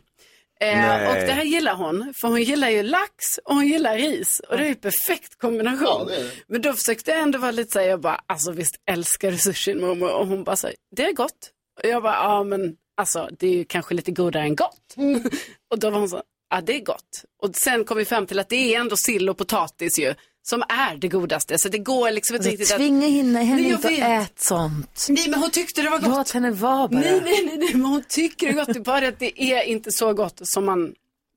Speaker 4: Eh, och det här gillar hon, för hon gillar ju lax och hon gillar ris. Och det är ju perfekt kombination.
Speaker 5: Ja, det är det.
Speaker 4: Men då försökte jag ändå vara lite så här, jag bara, alltså visst älskar du sushi mormor? Och hon bara så här, det är gott. Och jag bara, ja men alltså det är ju kanske lite godare än gott. (laughs) och då var hon så, ja det är gott. Och sen kom vi fram till att det är ändå sill och potatis ju, som är det godaste. Så det går liksom inte
Speaker 1: Alltså,
Speaker 4: riktigt
Speaker 1: tvinga henne, henne inte att
Speaker 4: vet.
Speaker 1: äta sånt.
Speaker 4: Nej men hon tyckte det var gott.
Speaker 1: Låt henne vara bara.
Speaker 4: Nej, nej, nej, nej, men hon tycker det är gott. Det är bara att det är inte så gott som man,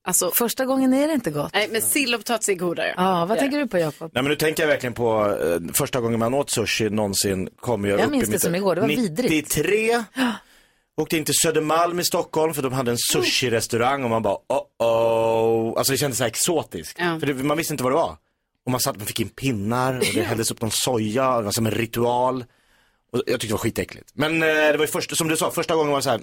Speaker 4: alltså.
Speaker 1: Första gången är det inte gott.
Speaker 4: Nej, men sill och potatis är godare.
Speaker 1: Ja, vad
Speaker 4: Det är
Speaker 1: tänker du på Jakob?
Speaker 3: Nej men nu tänker jag verkligen på eh, första gången man åt sushi någonsin kom jag,
Speaker 1: Jag
Speaker 3: upp
Speaker 1: minns
Speaker 3: i
Speaker 1: det
Speaker 3: mitt-
Speaker 1: som igår, det var vidrigt.
Speaker 3: 93 åkte in till Södermalm i Stockholm för de hade en sushi-restaurang och man bara oh oh Alltså det kändes så här exotiskt.
Speaker 4: Ja.
Speaker 3: För det, man visste inte vad det var. Och man satt, man fick in pinnar och det hälldes upp någon soja, det var som en ritual. Och jag tyckte det var skitäckligt. Men eh, det var ju första, som du sa, första gången var det så här,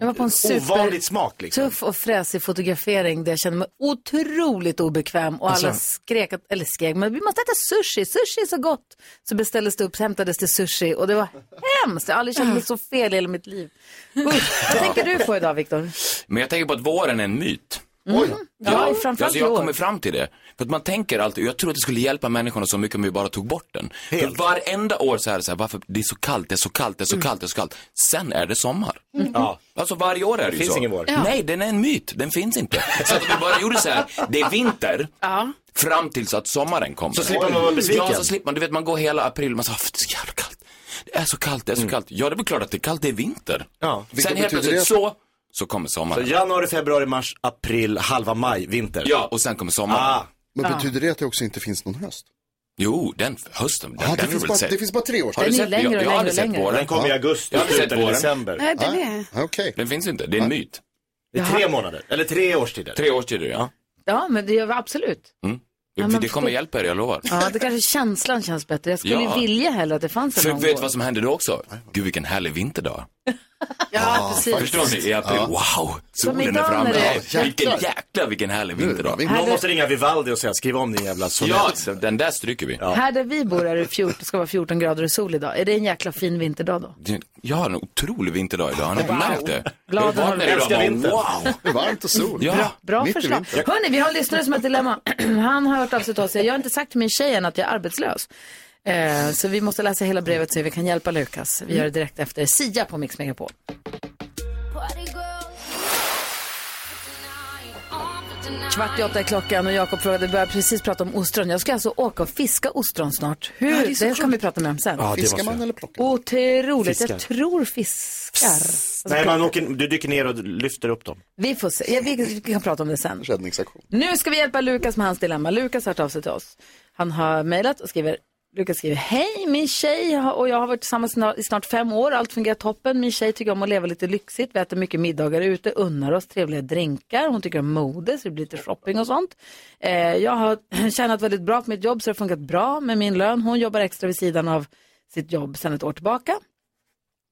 Speaker 1: Jag var på en super...
Speaker 3: ovanligt smak liksom.
Speaker 1: Tuff och fräsig fotografering där jag kände mig otroligt obekväm och alla
Speaker 3: Alltså.
Speaker 1: skrek, att- eller skrek, men vi måste äta sushi, sushi är så gott. Så beställdes det upp, hämtades det sushi och det var hemskt. Jag har aldrig känt mig så fel i hela mitt liv. Usch. Vad tänker du på idag Viktor?
Speaker 12: Men jag tänker på att våren är en myt.
Speaker 1: Mm. Ja, framförallt
Speaker 12: alltså jag kommer fram till det. För att man tänker alltid, jag tror att det skulle hjälpa människorna så mycket om vi bara tog bort den. För varenda år så är det så här, varför det är så kallt, det är så kallt, det är så
Speaker 1: Mm.
Speaker 12: kallt, det är så kallt. Sen är det sommar.
Speaker 3: Ja.
Speaker 12: Alltså varje år är det,
Speaker 3: Det
Speaker 12: ju
Speaker 3: finns
Speaker 12: så.
Speaker 3: ingen vår.
Speaker 4: Ja.
Speaker 12: Nej, den är en myt. Den finns inte. Så att vi bara gjorde så här, det är vinter.
Speaker 4: Ja.
Speaker 12: Fram tills att sommaren kommer.
Speaker 3: Så slipper man vara besviken.
Speaker 12: Ja, så slipper man. Du vet, man går hela april, man säger, "Ah, det är så jävla kallt. Det är så kallt, det är så kallt. Ja, det är väl klart att det är kallt, det är vinter.
Speaker 3: Ja.
Speaker 12: Sen helt plötsligt
Speaker 5: det?
Speaker 12: så, så kommer
Speaker 3: Så
Speaker 12: sommaren.
Speaker 3: januari, februari, mars, april, halva maj, vinter.
Speaker 12: Ja, och sen kommer sommaren.
Speaker 3: Ah.
Speaker 5: Men betyder det att det också inte finns någon höst?
Speaker 12: Jo, den hösten, den,
Speaker 5: Ja,
Speaker 12: den
Speaker 5: det,
Speaker 12: du
Speaker 5: finns bara,
Speaker 12: sett?
Speaker 5: det finns bara tre år
Speaker 12: Har du
Speaker 1: Den är
Speaker 12: sett?
Speaker 1: längre och
Speaker 12: jag, jag har
Speaker 1: längre
Speaker 12: aldrig
Speaker 1: och
Speaker 12: sett våren.
Speaker 3: Den kommer i augusti,
Speaker 12: Jag
Speaker 3: slutet
Speaker 12: sett
Speaker 3: i
Speaker 12: våren.
Speaker 3: december.
Speaker 4: Nej, den är...
Speaker 5: Okej.
Speaker 12: Den finns inte, det är en myt.
Speaker 3: Det är tre månader, eller tre årstider.
Speaker 12: Tre årstider, ja.
Speaker 1: Ja, men det gör vi absolut. Ja, men
Speaker 12: det kommer
Speaker 1: för-
Speaker 12: hjälpa er, jag lovar.
Speaker 1: Ja, det kanske känslan känns bättre. Jag skulle
Speaker 12: Ja.
Speaker 1: vilja hellre att det fanns en
Speaker 12: För vet du vad som händer då också? Gud, vilken härlig vinterdag.
Speaker 4: Ja, precis.
Speaker 12: Förstår ni? I april, wow, solen är
Speaker 1: idag
Speaker 12: framme.
Speaker 1: när det-
Speaker 12: Ja, vilken jäkla, vilken härlig vinterdag.
Speaker 3: Någon måste ringa Vivaldi och säga, skriv om din jävla sonett.
Speaker 12: Ja, den där stryker vi.
Speaker 1: Här där vi bor är det 14, ska vara 14 grader och sol idag. Är det en jäkla fin vinterdag då?
Speaker 12: Det- Jag har en otrolig vinterdag idag, har ni märkt det?
Speaker 1: Glad
Speaker 12: Jag vaknade
Speaker 1: att
Speaker 12: idag
Speaker 3: älskar
Speaker 12: och bara, wow.
Speaker 5: Det är varmt och sol.
Speaker 12: Ja,
Speaker 1: Bra
Speaker 5: Mitt i
Speaker 1: förslag.
Speaker 5: vintern.
Speaker 1: Hörni, vi har en lyssnare som har ett dilemma. Han har hört av sig till oss. Jag har inte sagt till min tjej än att jag är arbetslös. Eh, så vi måste läsa hela brevet så vi kan hjälpa Lukas. Vi gör det direkt efter Sia på Mix Megapol. Kvart i åtta är klockan och Jakob frågade, börjar precis prata om ostron. Jag ska alltså åka och fiska ostron snart. Hur?
Speaker 4: Ja, det
Speaker 1: det kan vi prata mer om sen.
Speaker 3: Ja, det
Speaker 5: Fiskar man
Speaker 3: jag.
Speaker 5: eller plockar?
Speaker 1: Otroligt.
Speaker 3: Fiskar.
Speaker 1: Jag tror fiskar. Alltså,
Speaker 3: Nej, man åker, du dyker ner och lyfter upp dem.
Speaker 1: Vi får se. Ja, vi, vi kan prata om det sen.
Speaker 5: Räddningsaktion.
Speaker 1: Nu ska vi hjälpa Lukas med hans dilemma. Lukas har hört av sig till oss. Han har mejlat och skriver Lukas skriver, hej min tjej och jag har varit tillsammans i snart fem år. Allt fungerar toppen. Min tjej tycker om att leva lite lyxigt. Vi äter mycket middagar ute, unnar oss trevliga drinkar. Hon tycker om mode så det blir lite shopping och sånt. Eh, jag har (clears throat) tjänat väldigt bra på mitt jobb så det har funkat bra med min lön. Hon jobbar extra vid sidan av sitt jobb sedan ett år tillbaka.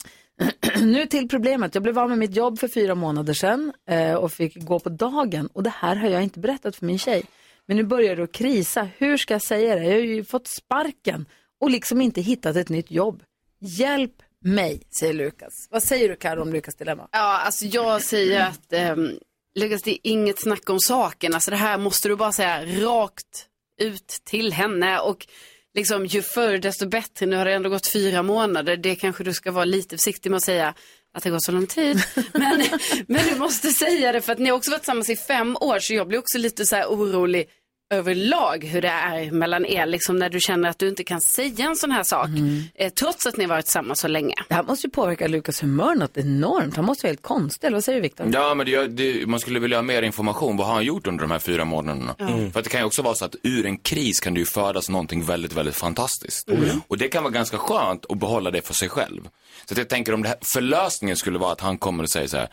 Speaker 1: (clears throat) nu till problemet. Jag blev av med mitt jobb för fyra månader sedan eh, och fick gå på dagen. Och det här har jag inte berättat för min tjej. Men nu börjar det att krisa. Hur ska jag säga det? Jag har ju fått sparken och liksom inte hittat ett nytt jobb. Hjälp mig, säger Lukas. Vad säger du Karo om Lukas dilemma?
Speaker 4: Ja, alltså jag säger att um, Lukas, det är inget snack om saken. Alltså det här måste du bara säga rakt ut till henne. Och liksom ju förr desto bättre. Nu har det ändå gått fyra månader. Det kanske du ska vara lite försiktig med att säga att det går så lång tid. (laughs) Men, men du måste säga det för att ni har också varit tillsammans i fem år. Så jag blir också lite så här orolig överlag hur det är mellan er. Liksom när du känner att du inte kan säga en sån här sak. Eh, trots att ni har varit tillsammans så länge.
Speaker 1: Det här måste ju påverka Lukas humör något enormt. Han måste vara helt konstig. Eller vad säger du Viktor?
Speaker 12: Ja, men det, det, man skulle vilja ha mer information. Vad har han gjort under de här fyra månaderna?
Speaker 1: Mm.
Speaker 12: För att det kan ju också vara så att ur en kris kan det ju födas någonting väldigt, väldigt fantastiskt. Och det kan vara ganska skönt att behålla det för sig själv. Så att jag tänker om det här, förlösningen skulle vara att han kommer och säger så här,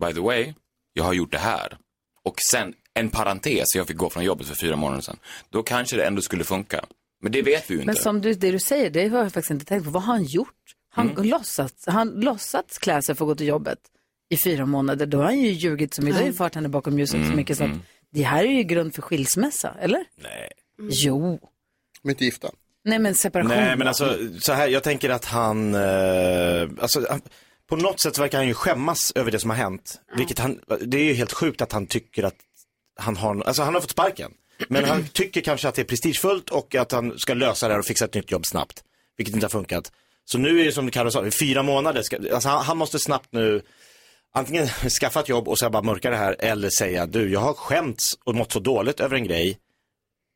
Speaker 12: by the way, jag har gjort det här. Och sen en parentes, jag fick gå från jobbet för fyra månader sedan. Då kanske det ändå skulle funka. Men det vet vi ju inte.
Speaker 1: Men som du, det du säger, det har jag faktiskt inte tänkt på. Vad har han gjort? Han
Speaker 12: Mm.
Speaker 1: låtsats, han låtsats klä sig för att gå till jobbet i fyra månader. Då har han ju ljugit så mycket, då har ju fört henne bakom ljuset
Speaker 12: Mm,
Speaker 1: så mycket så att det här är ju grund för skilsmässa, eller?
Speaker 3: Nej.
Speaker 1: Jo.
Speaker 5: De är inte gifta.
Speaker 1: Nej men separation.
Speaker 3: Nej, men alltså så här, jag tänker att han, eh, alltså han- på något sätt verkar han ju skämmas över det som har hänt. Vilket han, det är ju helt sjukt att han tycker att han har, alltså han har fått sparken. Men han (clears throat) tycker kanske att det är prestigefullt och att han ska lösa det här och fixa ett nytt jobb snabbt. Vilket inte har funkat. Så nu är det som Carro sa, i fyra månader, ska, alltså han, han måste snabbt nu antingen (laughs) skaffa ett jobb och sen bara mörka det här eller säga du jag har skämts och mått så dåligt över en grej.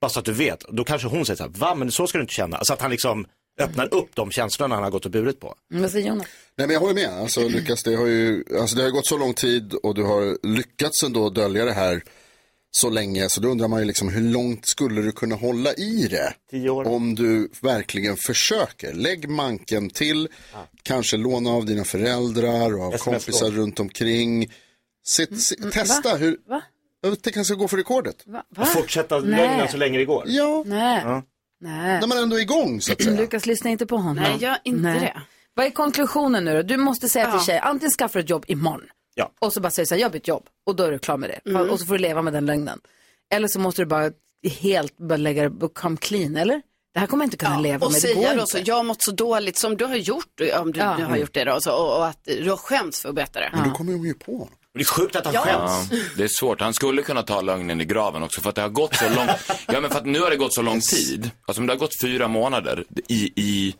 Speaker 3: Bara så att du vet. Då kanske hon säger så här, va men så ska du inte känna. Så att han liksom öppnar upp de känslorna han har gått och burit på.
Speaker 1: Mm, Vad säger Jonas?
Speaker 5: Nej men jag håller med. Alltså, Lukas, det har ju alltså, det har gått så lång tid och du har lyckats ändå dölja det här så länge. Så då undrar man ju liksom hur långt skulle du kunna hålla i det?
Speaker 3: Tio år.
Speaker 5: Om du verkligen försöker. Lägg manken till. Kanske låna av dina föräldrar och av kompisar runt omkring. Sitt, sitt, testa hur,
Speaker 1: Va?
Speaker 5: Tänk han ska gå för rekordet.
Speaker 1: Va?
Speaker 3: Och fortsätta lögnen så länge det går.
Speaker 5: Ja,
Speaker 1: Nej.
Speaker 3: Ja.
Speaker 1: Nej.
Speaker 5: när man ändå är igång så att (clears throat) säga.
Speaker 1: Lukas, lyssna inte på honom.
Speaker 4: Nej, gör inte det.
Speaker 1: Vad är konklusionen nu då? Du måste säga till
Speaker 4: Ja.
Speaker 1: tjej, antingen skaffar du ett jobb imorgon.
Speaker 3: Ja.
Speaker 1: Och så bara säger du så här, jag har bytt jobb. Och då är du klar med det.
Speaker 4: Mm.
Speaker 1: Och så får du leva med den lögnen. Eller så måste du bara helt bara lägga det, come clean, eller? Det här kommer jag inte kunna leva
Speaker 4: och
Speaker 1: med, det går
Speaker 4: säga då
Speaker 1: inte.
Speaker 4: så, jag har mått så dåligt som du har gjort, om du
Speaker 1: Ja.
Speaker 4: nu har gjort det då, så, och, och att du har skämts för att berätta det.
Speaker 5: Men då kommer de ju på honom.
Speaker 3: Det är sjukt att han
Speaker 4: Ja.
Speaker 3: skäms.
Speaker 12: Ja, (laughs) det är svårt. Han skulle kunna ta lögnen i graven också för att det har gått så lång (laughs) Ja, men för att nu har det gått så lång tid. Alltså om det har gått fyra månader i, i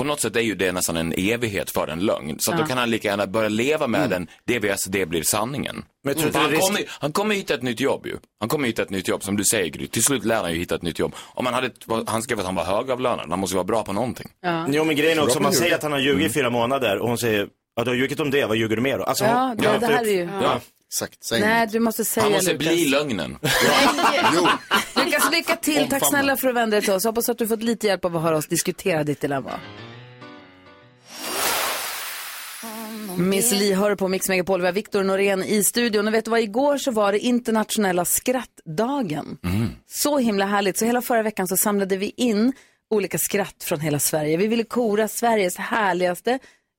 Speaker 12: på något sätt är ju det nästan en evighet för en lögn. Så att
Speaker 1: Ja.
Speaker 12: då kan han lika gärna börja leva med den, det vi alltså, det blir sanningen.
Speaker 3: Men är
Speaker 12: han,
Speaker 3: risk-
Speaker 12: kommer, han kommer hitta ett nytt jobb ju. Han kommer hitta ett nytt jobb, som du säger Gry. Till slut lär han ju hitta ett nytt jobb. Om han hade, han skrev att han var högavlönad, han måste ju vara bra på någonting.
Speaker 3: Jo men grejen är också, man säger att han har ljugit i fyra månader och hon säger, ja du har ljugit om det, vad ljuger du mer då? Alltså,
Speaker 1: Ja,
Speaker 3: hon-
Speaker 1: det,
Speaker 3: ja,
Speaker 1: det här är ju...
Speaker 12: Ja.
Speaker 5: Exakt, säg
Speaker 1: Nej, du måste säga
Speaker 12: Han måste
Speaker 1: Lukas.
Speaker 12: bli lögnen. (laughs)
Speaker 5: Jo,
Speaker 1: Lukas, lycka till. Tack snälla för att du vände dig till oss. Hoppas att du fått lite hjälp av att höra oss diskutera ditt dilemma. Miss Li hör på Mix Megapol. Vi har Viktor Norén i studion. Och vet du vad, igår så var det internationella skrattdagen. Så himla härligt. Så hela förra veckan så samlade vi in olika skratt från hela Sverige. Vi ville kora Sveriges härligaste,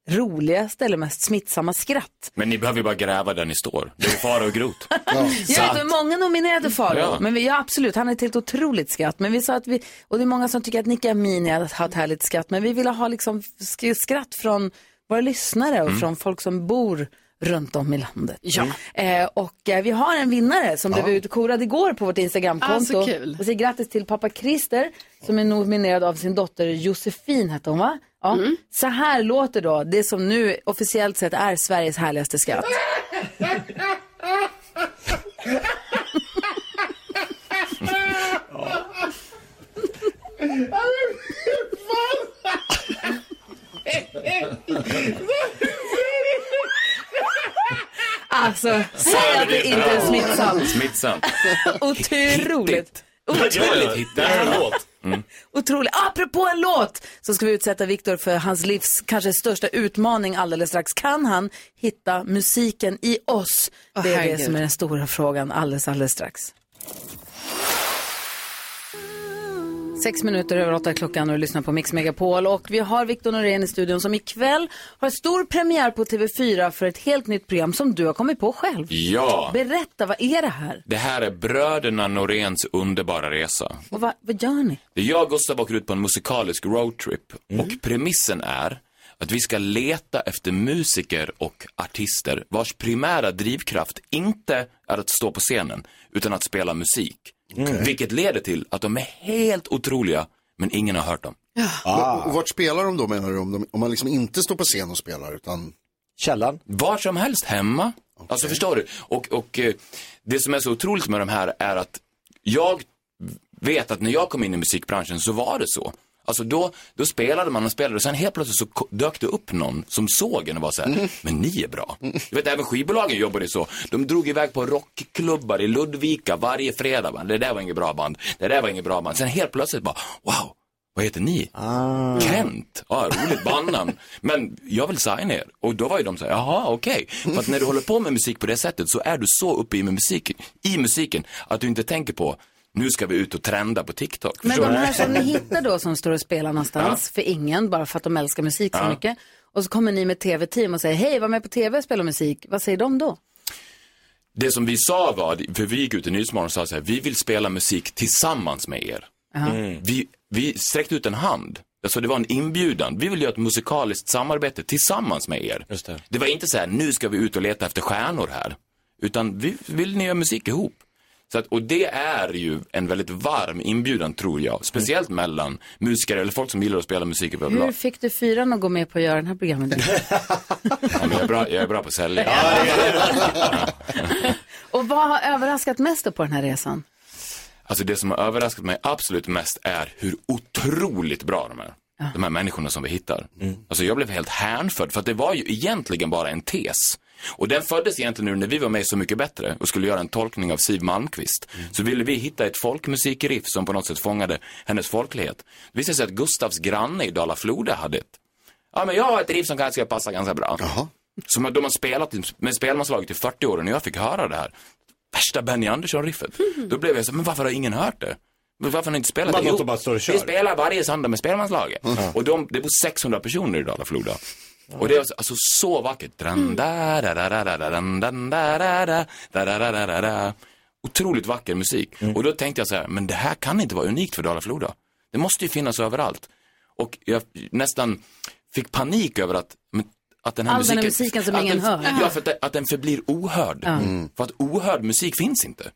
Speaker 1: roligaste eller mest smittsamma skratt.
Speaker 12: Men ni behöver ju bara gräva där ni står. Det är fara och grot. (laughs)
Speaker 1: Jag vet, men många nominerade Farao.
Speaker 12: Ja.
Speaker 1: Men vi, ja, absolut, han har ett helt otroligt skratt. Men vi sa att vi, och det är många som tycker att Nicky Amini har ett härligt skratt. Men vi ville ha liksom sk- skratt från våra lyssnare och
Speaker 12: Mm.
Speaker 1: från folk som bor runt om i landet.
Speaker 4: Ja.
Speaker 1: Eh, och eh, vi har en vinnare som blev utkorad igår på vårt Instagramkonto.
Speaker 4: Ah, så kul.
Speaker 1: Och säger grattis till pappa Christer som är nominerad av sin dotter Josefin hette hon va? Ja.
Speaker 4: Mm.
Speaker 1: Så här låter då det som nu officiellt sett är Sveriges härligaste skratt. (laughs) (laughs) Alltså, säg att det inte är smittsamt.
Speaker 12: Smittsamt.
Speaker 1: Otroligt.
Speaker 3: Otroligt hit, det här är en låt.
Speaker 1: Otroligt. Apropå en låt så ska vi utsätta Viktor för hans livs kanske största utmaning alldeles strax. Kan han hitta musiken i oss? Det är det som är den stora frågan alldeles, alldeles strax. Sex minuter över åtta klockan och du lyssnar på Mix Megapol. Och vi har Viktor Norén i studion som ikväll har stor premiär på TV4 för ett helt nytt program som du har kommit på själv.
Speaker 12: Ja.
Speaker 1: Berätta, vad är det här?
Speaker 12: Det här är bröderna Noréns underbara resa.
Speaker 1: Och vad, vad gör ni?
Speaker 12: Jag och Gustav åker ut på en musikalisk roadtrip och premissen är att vi ska leta efter musiker och artister vars primära drivkraft inte är att stå på scenen utan att spela musik. Vilket leder till att de är helt otroliga men ingen har hört dem.
Speaker 5: Och, och vart spelar de då menar du? Om, de, om man liksom inte står på scen och spelar utan...
Speaker 3: Källan.
Speaker 12: Var som helst hemma. Alltså förstår du? Och, och eh, det som är så otroligt med de här är att jag vet att när jag kom in i musikbranschen så var det så. Alltså då, då spelade man och spelade och sen helt plötsligt så dök det upp någon som såg en och var så här, men ni är bra. Du vet, även skivbolagen jobbade så. De drog iväg på rockklubbar i Ludvika varje fredag. Man. Det där var inget bra band. Det där var inget bra band. Sen helt plötsligt bara, wow, vad heter ni? Kent. Ja, roligt bandnamn. Men jag vill signa er. Och då var ju de så här, jaha, okej. För att när du håller på med musik på det sättet så är du så uppe i, musik, i musiken att du inte tänker på, nu ska vi ut och trenda på TikTok.
Speaker 1: Men de här som ni hittar då som står och spelar någonstans för ingen, bara för att de älskar musik så
Speaker 12: Ja.
Speaker 1: mycket. Och så kommer ni med tv-team och säger, hej, var med på tv och spela musik. Vad säger de då?
Speaker 12: Det som vi sa var, för vi gick ut i Nyhetsmorgon och sa så här, vi vill spela musik tillsammans med er. Vi, vi sträckte ut en hand. Alltså det var en inbjudan. Vi vill göra ett musikaliskt samarbete tillsammans med er.
Speaker 3: Just det.
Speaker 12: det var inte så här, nu ska vi ut och leta efter stjärnor här. Utan vi vill ni göra musik ihop. Så att, och det är ju en väldigt varm inbjudan tror jag. Speciellt mellan musiker eller folk som gillar att spela musik
Speaker 1: Hur
Speaker 12: överlag.
Speaker 1: fick du fyran att gå med på att göra den här programmet? (laughs)
Speaker 12: Ja, men jag, är bra, jag är bra på att sälja.
Speaker 1: Och vad har överraskat mest då på den här resan?
Speaker 12: Alltså det som har överraskat mig absolut mest är hur otroligt bra de är. De här människorna som vi hittar. Alltså jag blev helt hänförd för att det var ju egentligen bara en tes. Och den föddes egentligen nu när vi var med Så mycket bättre och skulle göra en tolkning av Siw Malmkvist. Så ville vi hitta ett folkmusikriff som på något sätt fångade hennes folklighet. Det visade sig att Gustavs granne i Dala-Floda hade ett. Ja men jag har ett riff som kanske passa ganska bra. Som de har spelat med spelmanslaget i 40 år och när jag fick höra det här. Värsta Benny Andersson-riffet. Då blev jag så, men varför har ingen hört det? Varför har ni inte spelat
Speaker 3: Man
Speaker 12: det?
Speaker 3: bara och
Speaker 12: vi spelar varje söndag med spelmanslaget. Och de, det bor 600 personer i Dala-Floda. Och det är alltså så vackert. Otroligt vacker musik. Och då tänkte jag så här, men det här kan inte vara unikt för Dala-Floda. Det måste ju finnas överallt. Och jag nästan fick panik över att, att den här
Speaker 1: All
Speaker 12: musiken,
Speaker 1: den musiken som ingen
Speaker 12: den,
Speaker 1: hör.
Speaker 12: Ja, för att, att den förblir ohörd.
Speaker 1: Mm.
Speaker 12: För att ohörd musik finns inte.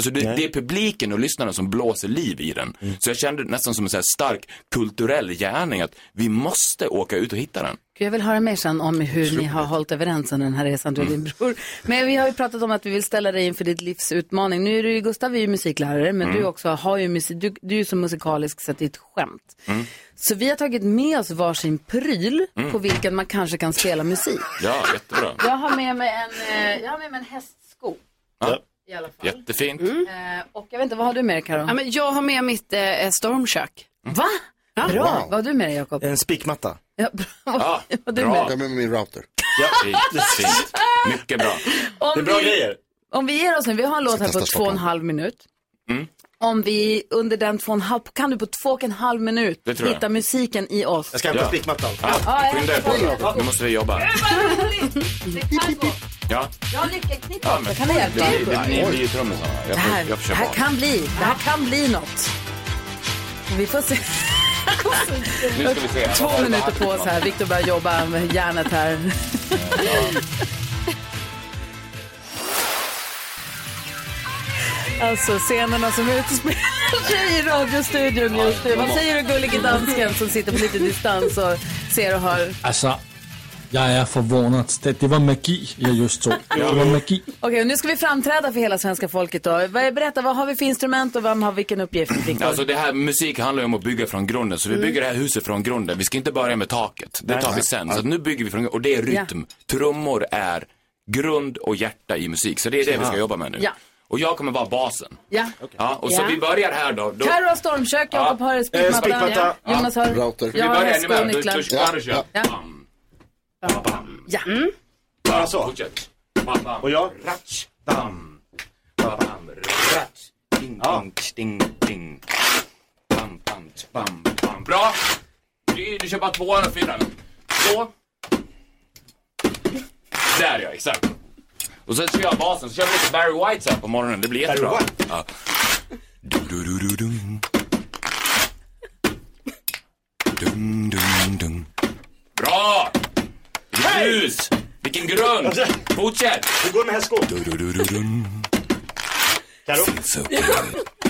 Speaker 12: Alltså det, det är publiken och lyssnarna som blåser liv i den. Så jag kände nästan som en så här stark kulturell gärning att vi måste åka ut och hitta den.
Speaker 1: Jag vill höra mer sen om hur ni har hållit överens under den här resan, du och din bror. Men vi har ju pratat om att vi vill ställa dig inför ditt livs utmaning. Nu är du ju, Gustav är ju musiklärare, men
Speaker 12: Mm.
Speaker 1: du också har ju musik, du, du är ju så musikalisk så att det är ett skämt.
Speaker 12: Mm.
Speaker 1: Så vi har tagit med oss varsin pryl
Speaker 12: Mm.
Speaker 1: på vilken man kanske kan spela musik.
Speaker 12: Ja, jättebra.
Speaker 1: Jag har med mig en, eh, jag har med mig en hästsko.
Speaker 12: Ja.
Speaker 1: I alla fall.
Speaker 12: Jättefint.
Speaker 1: Eh, och jag vet inte, vad har du med dig Karo?
Speaker 4: Ja, men jag har med mitt eh, stormkök.
Speaker 1: Va? Bra, vad har du med dig Jakob?
Speaker 3: En spikmatta.
Speaker 1: Ja, bra.
Speaker 12: Ja, (laughs)
Speaker 1: Vad har du
Speaker 12: bra.
Speaker 1: med
Speaker 5: Jag
Speaker 1: dig?
Speaker 5: är med min router.
Speaker 12: Fint, fint. Mycket bra.
Speaker 1: Om
Speaker 3: Det är bra
Speaker 1: vi-
Speaker 3: grejer.
Speaker 1: Om vi ger oss nu, vi har en låt här på
Speaker 5: testa
Speaker 1: två och en
Speaker 5: Stockholm.
Speaker 1: halv minut.
Speaker 12: Mm.
Speaker 1: Om vi under den två och en halv, kan du på två och en halv minut
Speaker 12: Det tror jag.
Speaker 1: hitta musiken i oss?
Speaker 3: Jag ska hämta
Speaker 12: Ja.
Speaker 3: spikmattan.
Speaker 12: Ja, skynda er på nu. Nu måste vi jobba.
Speaker 1: Det kan gå.
Speaker 12: Ja,
Speaker 1: Jag har nyckelknipp
Speaker 12: ja
Speaker 1: också, kan det hjälpa?
Speaker 12: det, det, ni blir ju trummisarna.
Speaker 1: Det
Speaker 12: Jag
Speaker 1: här,
Speaker 12: får, jag
Speaker 1: det här kan bli, det här kan bli något. Vi får se.
Speaker 12: Nu ska vi se. Vad
Speaker 1: Två
Speaker 12: det
Speaker 1: minuter på oss här. Viktor börjar jobba med hjärnet här. Alltså scenerna som utspelar sig i radiostudion just nu. Vad säger du gullige dansken som sitter på lite distans och ser och hör?
Speaker 7: Altså, jeg er forvånet. Det, det var magi, jeg just så. Det var magi.
Speaker 1: Okej, nu ska vi framträda för hela svenska folket då. Berätta, vad har vi för instrument och vem har vilken uppgift?
Speaker 12: Alltså det här, musik handlar ju om att bygga från grunden, så vi
Speaker 1: Mm.
Speaker 12: bygger det här huset från grunden. Vi ska inte börja med taket, det tar vi sen. Så att nu bygger vi från grunden, och det är rytm. Trummor är grund och hjärta i musik, så det är det vi ska jobba med nu.
Speaker 1: Ja.
Speaker 12: Och jag kommer vara basen.
Speaker 1: Ja.
Speaker 12: Ja, och så
Speaker 1: Ja.
Speaker 12: vi börjar här då. då
Speaker 1: Carro har stormkök, Jakob har
Speaker 3: Eh,
Speaker 1: spikmatta. Ja. Jonas har...
Speaker 5: Router.
Speaker 12: vi
Speaker 1: Jag har
Speaker 12: börjar, är
Speaker 1: och
Speaker 12: med?
Speaker 1: Nycklar.
Speaker 12: du,
Speaker 5: Ja, ja.
Speaker 1: Ja.
Speaker 12: Bam, bam,
Speaker 1: Ja.
Speaker 3: Bara så.
Speaker 12: fortsätt. Bam, bam.
Speaker 3: Och jag?
Speaker 12: Ratsch, bam, bam, bam, ratsch, ding, ding, ding, ding. Bam, bam, bam, bam. Bra! Du, du kör bara tvåan och fyran. Så. Där ja, exakt. Och sen kör jag basen, så kör vi lite Barry White så här på morgonen. Det blir jättebra.
Speaker 3: White?
Speaker 12: Ja. Dum, du, du, du, dum. Dum, dum, dum. Bra! Hus! Vilken grund! Fortsätt!
Speaker 3: Hur går det med. Karo?
Speaker 12: Så.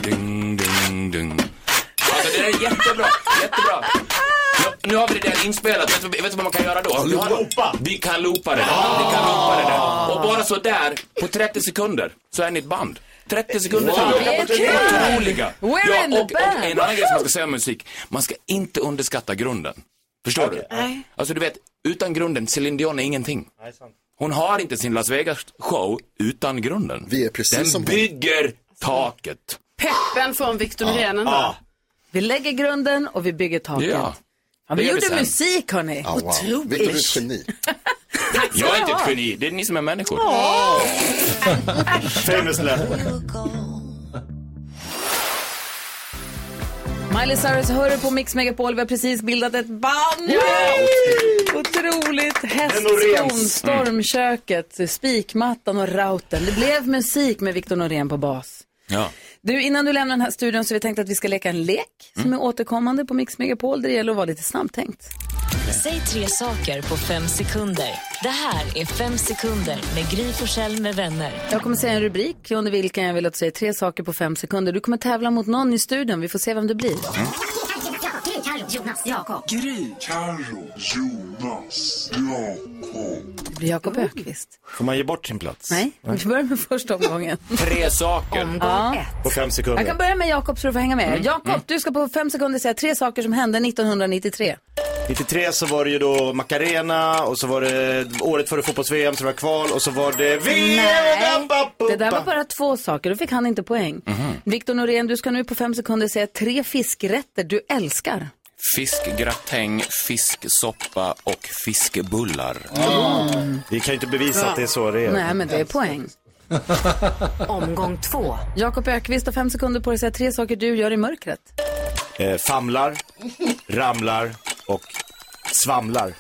Speaker 12: Ding, ding, ding. Alltså det är jättebra, jättebra. Nu, nu har vi det där inspelat, vet du, vet du vad man kan göra då? Vi, har,
Speaker 3: Loopa.
Speaker 12: vi kan loopa det, vi kan loopa det där. Och bara så där, på 30 sekunder, så är ni ett band. 30 sekunder
Speaker 1: Wow.
Speaker 12: Otroliga.
Speaker 1: We're in the
Speaker 12: och, och en annan grej som man ska säga om musik, man ska inte underskatta grunden. Förstår du?
Speaker 1: Nej.
Speaker 12: Alltså du vet, utan grunden, Céline Dion är ingenting. Hon har inte sin Las Vegas-show utan grunden.
Speaker 5: Vi är precis
Speaker 12: Den
Speaker 5: som hon.
Speaker 12: bygger taket.
Speaker 4: Peppen från Victor Norén ändå.
Speaker 1: Vi lägger grunden och vi bygger taket.
Speaker 12: Ja.
Speaker 1: Ja,
Speaker 12: Det
Speaker 1: vi
Speaker 12: gör vi
Speaker 1: gjorde
Speaker 12: sen.
Speaker 1: musik hörni.
Speaker 5: Ja, wow. Victor är ett geni. (laughs)
Speaker 12: Jag är inte ett geni, det är ni som är människor.
Speaker 3: Famous left.
Speaker 1: Miley Cyrus hör på Mix Megapol. Vi har precis bildat ett band. Otroligt. Hästskon,
Speaker 3: Noréns.
Speaker 1: stormköket, spikmattan och routern. Det blev musik med Victor Norén på bas.
Speaker 12: Ja.
Speaker 1: Du, innan du lämnar den här studion så har vi tänkt att vi ska leka en lek som är återkommande på Mix Megapol där det gäller att vara lite snabbtänkt.
Speaker 13: Säg tre saker på fem sekunder. Det här är Fem sekunder med Gry Forssell med vänner.
Speaker 1: Jag kommer säga en rubrik under vilken jag vill att du säger tre saker på fem sekunder. Du kommer tävla mot någon i studion. Vi får se vem det blir.
Speaker 13: Jonas, Jakob.
Speaker 14: Gry, Carro, Jonas, Jakob.
Speaker 1: Det blir Jakob Ökvist.
Speaker 3: Får man ge bort sin plats?
Speaker 1: Nej, vi börjar med första omgången.
Speaker 12: Tre saker.
Speaker 1: Ja.
Speaker 3: På fem sekunder.
Speaker 1: Jag kan börja med Jakob så du får hänga med. Jakob, du ska på fem sekunder säga tre saker som hände 1993.
Speaker 3: 93 så var det ju då Macarena och så var det året före fotbolls-VM så var det kval och så var det VM.
Speaker 1: Nej, det där var bara två saker. Då fick han inte poäng. Viktor Norén, du ska nu på fem sekunder säga tre fiskrätter du älskar.
Speaker 12: Fiskgratäng, fisksoppa och fiskebullar.
Speaker 3: Vi kan ju inte bevisa att det är så det är.
Speaker 1: Nej, men det är poäng. (laughs)
Speaker 13: Omgång två.
Speaker 1: Jakob Ökvist har fem sekunder på dig att säga tre saker du gör i mörkret.
Speaker 3: Eh, famlar, ramlar och svamlar.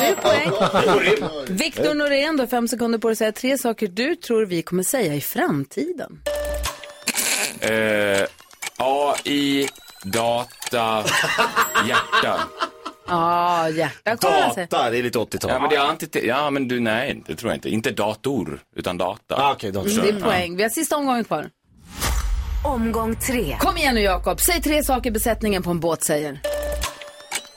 Speaker 1: Det är poäng. Viktor Norén, du har fem sekunder på dig att säga tre saker du tror vi kommer säga i framtiden.
Speaker 12: Eh, AI, data, hjärta.
Speaker 1: Ja, hjärta kommer jag säga.
Speaker 3: Data, det är lite 80-tal.
Speaker 12: Ja men det är anti Ja men du, nej, det tror jag inte. Inte dator, utan data.
Speaker 3: Ah, okej, dator.
Speaker 1: Det är poäng. Vi har sista omgången kvar.
Speaker 13: Omgång tre.
Speaker 1: Kom igen nu Jakob, säg tre saker besättningen på en båt säger.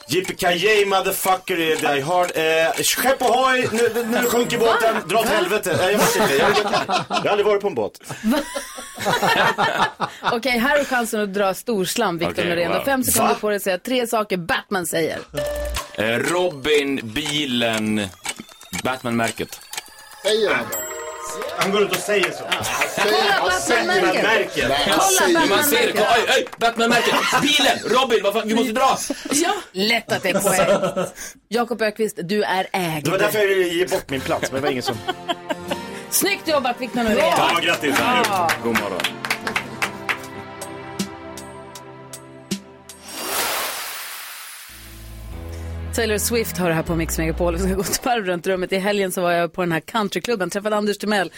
Speaker 3: Yippee motherfucker är Die Hard. Eh, skepp ohoj, nu, nu sjunker båten, dra åt helvete. Nej, jag vet inte, jag, jag har aldrig varit på en båt. (laughs)
Speaker 1: Okej, här är chansen att dra storslam, Viktor
Speaker 12: Okej,
Speaker 1: Norén.
Speaker 12: Wow.
Speaker 1: fem sekunder på dig att säga tre saker Batman säger.
Speaker 12: Eh, Robin, bilen, Batman-märket.
Speaker 5: Säger han
Speaker 3: Han går ut och säger så.
Speaker 1: Kolla Batman-märket! Kolla
Speaker 12: Man ser det.
Speaker 1: Batman-märket!
Speaker 12: Oj, oj, Batman-märket. Bilen, Robin, vad fan, vi måste dra.
Speaker 1: Ja, lätt att det är poäng. (laughs) Jakob Ökvist, du är ägd.
Speaker 3: Det var därför jag ge bort min plats, men det var ingen som... (laughs)
Speaker 1: Snyggt jobbat Viktor Norén.
Speaker 3: Ja, grattis.
Speaker 1: Ja.
Speaker 12: God morgon.
Speaker 1: Taylor Swift har det här på Mix Megapol. Vi ska gå ett varv runt rummet. I helgen så var jag på den här countryklubben, träffade Anders Timell.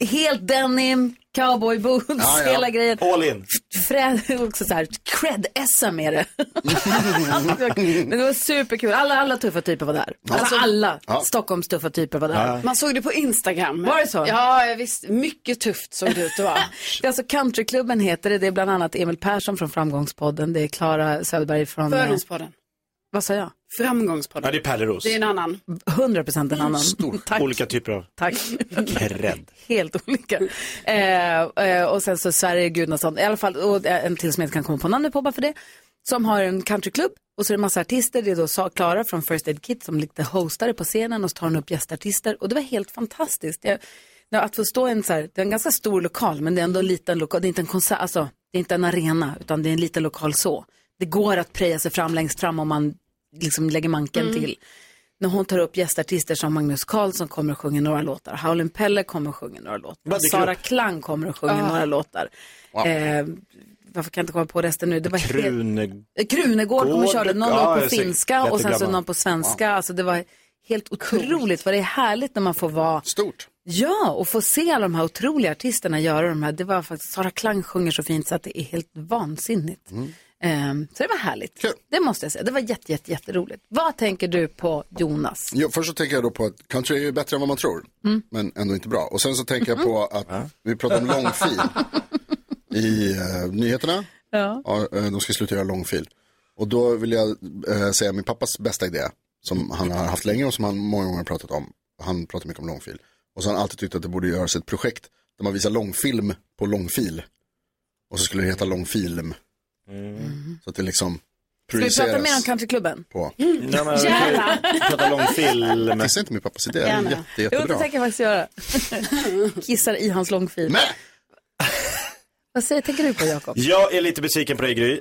Speaker 1: Helt denim, cowboy boots,
Speaker 5: Ja, ja.
Speaker 1: hela grejen.
Speaker 3: All in.
Speaker 1: Frä, också så här, cred-essa med det. (laughs) Men det var superkul. Alla, alla tuffa typer var där. Alltså, alla
Speaker 5: Ja.
Speaker 1: Stockholms tuffa typer var där.
Speaker 4: Man såg det på Instagram.
Speaker 1: Var det så?
Speaker 4: Ja, visst. Mycket tufft såg det ut att vara. (laughs)
Speaker 1: Det är alltså countryklubben heter det. Det är bland annat Emil Persson från Framgångspodden. Det är Klara Söderberg från...
Speaker 4: Fördomspodden.
Speaker 1: Vad sa jag?
Speaker 3: Ja,
Speaker 4: Framgångspodden.
Speaker 3: det är Pärleros.
Speaker 4: Det är en annan.
Speaker 1: 100 procent en annan. (laughs) Tack.
Speaker 3: Olika typer av
Speaker 1: Tack.
Speaker 3: cred. (laughs)
Speaker 1: Helt olika. Eh, eh, och sen så Sverige Gudnason, i alla fall, och en till som jag inte kan komma på namnet på bara för det, som har en countryklubb och så är det en massa artister, det är då Klara från First Aid Kit som lite hostare på scenen och så tar hon upp gästartister och det var helt fantastiskt. Jag, ja, att få stå i en så här, det är en ganska stor lokal men det är ändå en liten lokal, det är inte en konsert, alltså det är inte en arena utan det är en liten lokal så. Det går att preja sig fram längst fram om man liksom lägger manken till när hon tar upp gästartister som Magnus Carlsson kommer och sjunger några låtar. Howlin' Pelle kommer och sjunger några låtar.
Speaker 3: Dyker
Speaker 1: Sara
Speaker 3: upp?
Speaker 1: Klang kommer och sjunger några låtar. Eh, varför kan jag inte komma på resten nu? Det var helt...
Speaker 3: Krune...
Speaker 1: Krunegård kom och körde någon
Speaker 3: ja,
Speaker 1: låt på finska och sen så någon på svenska. Alltså det var helt otroligt vad det är härligt när man får vara
Speaker 5: Stort.
Speaker 1: Ja, och få se alla de här otroliga artisterna göra de här. Det var faktiskt, Sara Klang sjunger så fint så att det är helt vansinnigt. Ehm, så det var härligt.
Speaker 5: Kul.
Speaker 1: Det måste jag säga. Det var jätte, jätte, jätteroligt. Vad tänker du på Jonas?
Speaker 5: Ja, först så tänker jag då på att country är bättre än vad man tror. Men ändå inte bra. Och sen så tänker jag på att vi pratar om långfil i eh, nyheterna.
Speaker 1: Ja.
Speaker 5: Ja, eh, de ska sluta göra långfil. Och då vill jag eh, säga min pappas bästa idé. Som han har haft länge och som han många gånger har pratat om. Han pratar mycket om långfil. Och så har han alltid tyckt att det borde göras ett projekt där man visar långfilm på långfil. Och så skulle det heta långfilm. Så att det liksom
Speaker 1: Ska vi prata mer om countryklubben?
Speaker 5: på.
Speaker 3: Nej, men, (laughs)
Speaker 1: Gärna.
Speaker 3: Prata långfilm.
Speaker 5: Kissa inte min pappas idé, det är
Speaker 4: Gärna.
Speaker 5: jätte,
Speaker 1: Jo, det
Speaker 5: jättebra.
Speaker 1: tänker jag faktiskt göra. (laughs) Kissar i hans långfil.
Speaker 5: Men! (laughs)
Speaker 1: Vad säger, tänker du på Jakob?
Speaker 3: Jag är lite besviken på dig Gry.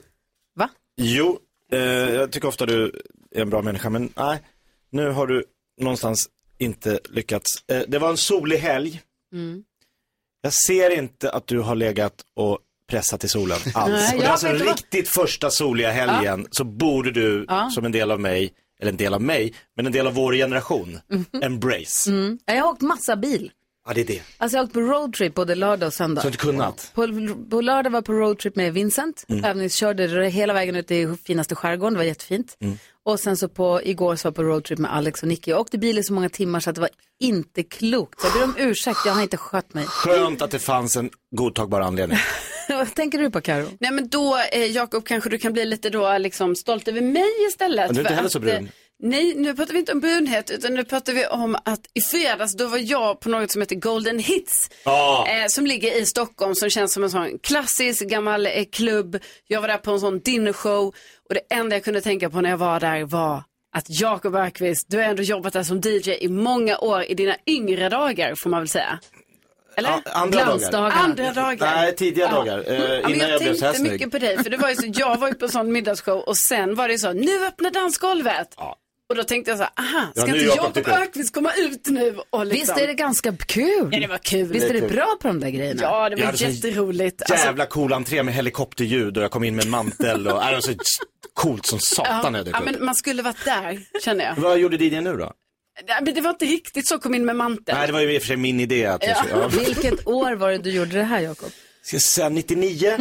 Speaker 1: Va?
Speaker 3: Jo, eh, jag tycker ofta du är en bra människa, men nej, nu har du någonstans inte lyckats. Eh, det var en solig helg.
Speaker 1: Mm.
Speaker 3: Jag ser inte att du har legat och pressat i solen (laughs) alls.
Speaker 1: Nej,
Speaker 3: och det är alltså
Speaker 1: vad-
Speaker 3: riktigt första soliga helgen så borde du
Speaker 1: Ja.
Speaker 3: som en del av mig, eller en del av mig, men en del av vår generation, embrace.
Speaker 1: Mm. Jag har åkt massa bil.
Speaker 3: Ja, det är det.
Speaker 1: Alltså jag har åkt på roadtrip både lördag och söndag.
Speaker 3: Så du kunnat?
Speaker 1: På, på lördag var jag på roadtrip med Vincent.
Speaker 3: Mm.
Speaker 1: Övningskörde hela vägen ut i finaste skärgården. Det var jättefint.
Speaker 3: Mm.
Speaker 1: Och sen så på, igår så var jag på roadtrip med Alex och Nicky. Jag åkte bil i så många timmar så att det var inte klokt. Så jag ber om ursäkt, jag har inte skött mig.
Speaker 3: Skönt att det fanns en godtagbar anledning. (laughs) (laughs)
Speaker 1: Vad tänker du på Karo?
Speaker 4: Nej men då, eh, Jakob, kanske du kan bli lite då liksom stolt över mig istället.
Speaker 3: Men du är inte heller så brun.
Speaker 4: eh, Nej, nu pratar vi inte om brunhet utan nu pratar vi om att i fredags då var jag på något som heter Golden Hits.
Speaker 3: Ja.
Speaker 4: Eh, som ligger i Stockholm som känns som en sån klassisk gammal eh, klubb. Jag var där på en sån dinnershow och det enda jag kunde tänka på när jag var där var att Jakob Ökvist, du har ändå jobbat där som DJ i många år i dina yngre dagar får man väl säga. Eller?
Speaker 3: Ja, andra dagar.
Speaker 4: Andra dagar.
Speaker 3: Nej, tidiga dagar. Eh,
Speaker 4: Ja,
Speaker 3: innan jag,
Speaker 4: jag
Speaker 3: blev så här
Speaker 4: tänkte
Speaker 3: snygg.
Speaker 4: mycket på dig, för det var ju så, jag var ju på en sån middagsshow och sen var det så, nu öppnar dansgolvet. Och då tänkte jag så här, aha,
Speaker 3: Ja,
Speaker 4: ska
Speaker 3: nu
Speaker 4: inte
Speaker 3: Jakob
Speaker 4: Ökvist komma ut nu? Och liksom...
Speaker 1: Visst är det ganska kul?
Speaker 4: Ja, det var kul.
Speaker 1: Visst är
Speaker 3: Det är
Speaker 1: det
Speaker 3: kul.
Speaker 1: bra på de där grejerna?
Speaker 4: Ja, det
Speaker 3: Jag
Speaker 4: var
Speaker 3: så
Speaker 4: jätteroligt. Alltså,
Speaker 3: Jävla cool entré med helikopterljud och jag kom in med mantel och, äh, det var så coolt som satan.
Speaker 4: ja,
Speaker 3: är det
Speaker 4: ja, men man skulle varit där, känner jag.
Speaker 3: Vad gjorde DJ nu då?
Speaker 4: Nej, men det var inte riktigt så, kom in med mantel.
Speaker 3: Nej, det var ju i och för sig min idé att
Speaker 4: Ja.
Speaker 3: ja.
Speaker 1: Vilket år var det du gjorde det här Jakob?
Speaker 3: Ska jag säga 99?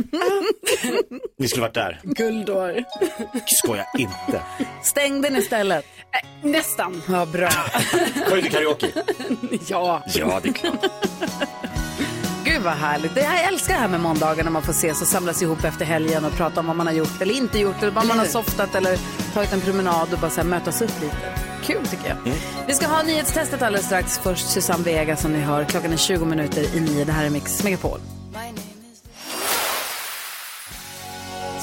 Speaker 3: (laughs) Ni skulle varit där.
Speaker 4: Guldår.
Speaker 3: Skoja inte.
Speaker 1: Stäng den istället.
Speaker 4: Äh, nästan.
Speaker 1: Ja, bra. (laughs)
Speaker 3: Sjöng du karaoke? (laughs)
Speaker 4: ja.
Speaker 3: Ja, det är klart.
Speaker 1: Gud vad härligt. Det- Jag älskar det här med måndagar när man får ses och samlas ihop efter helgen och prata om vad man har gjort eller inte gjort eller vad man har softat eller tagit en promenad och bara så här mötas upp lite. Kul tycker jag. Vi ska ha nyhetstestet alldeles strax. Först Susanne Vega som ni hör. Klockan är 20 minuter i nio. Det här är Mix Megapol.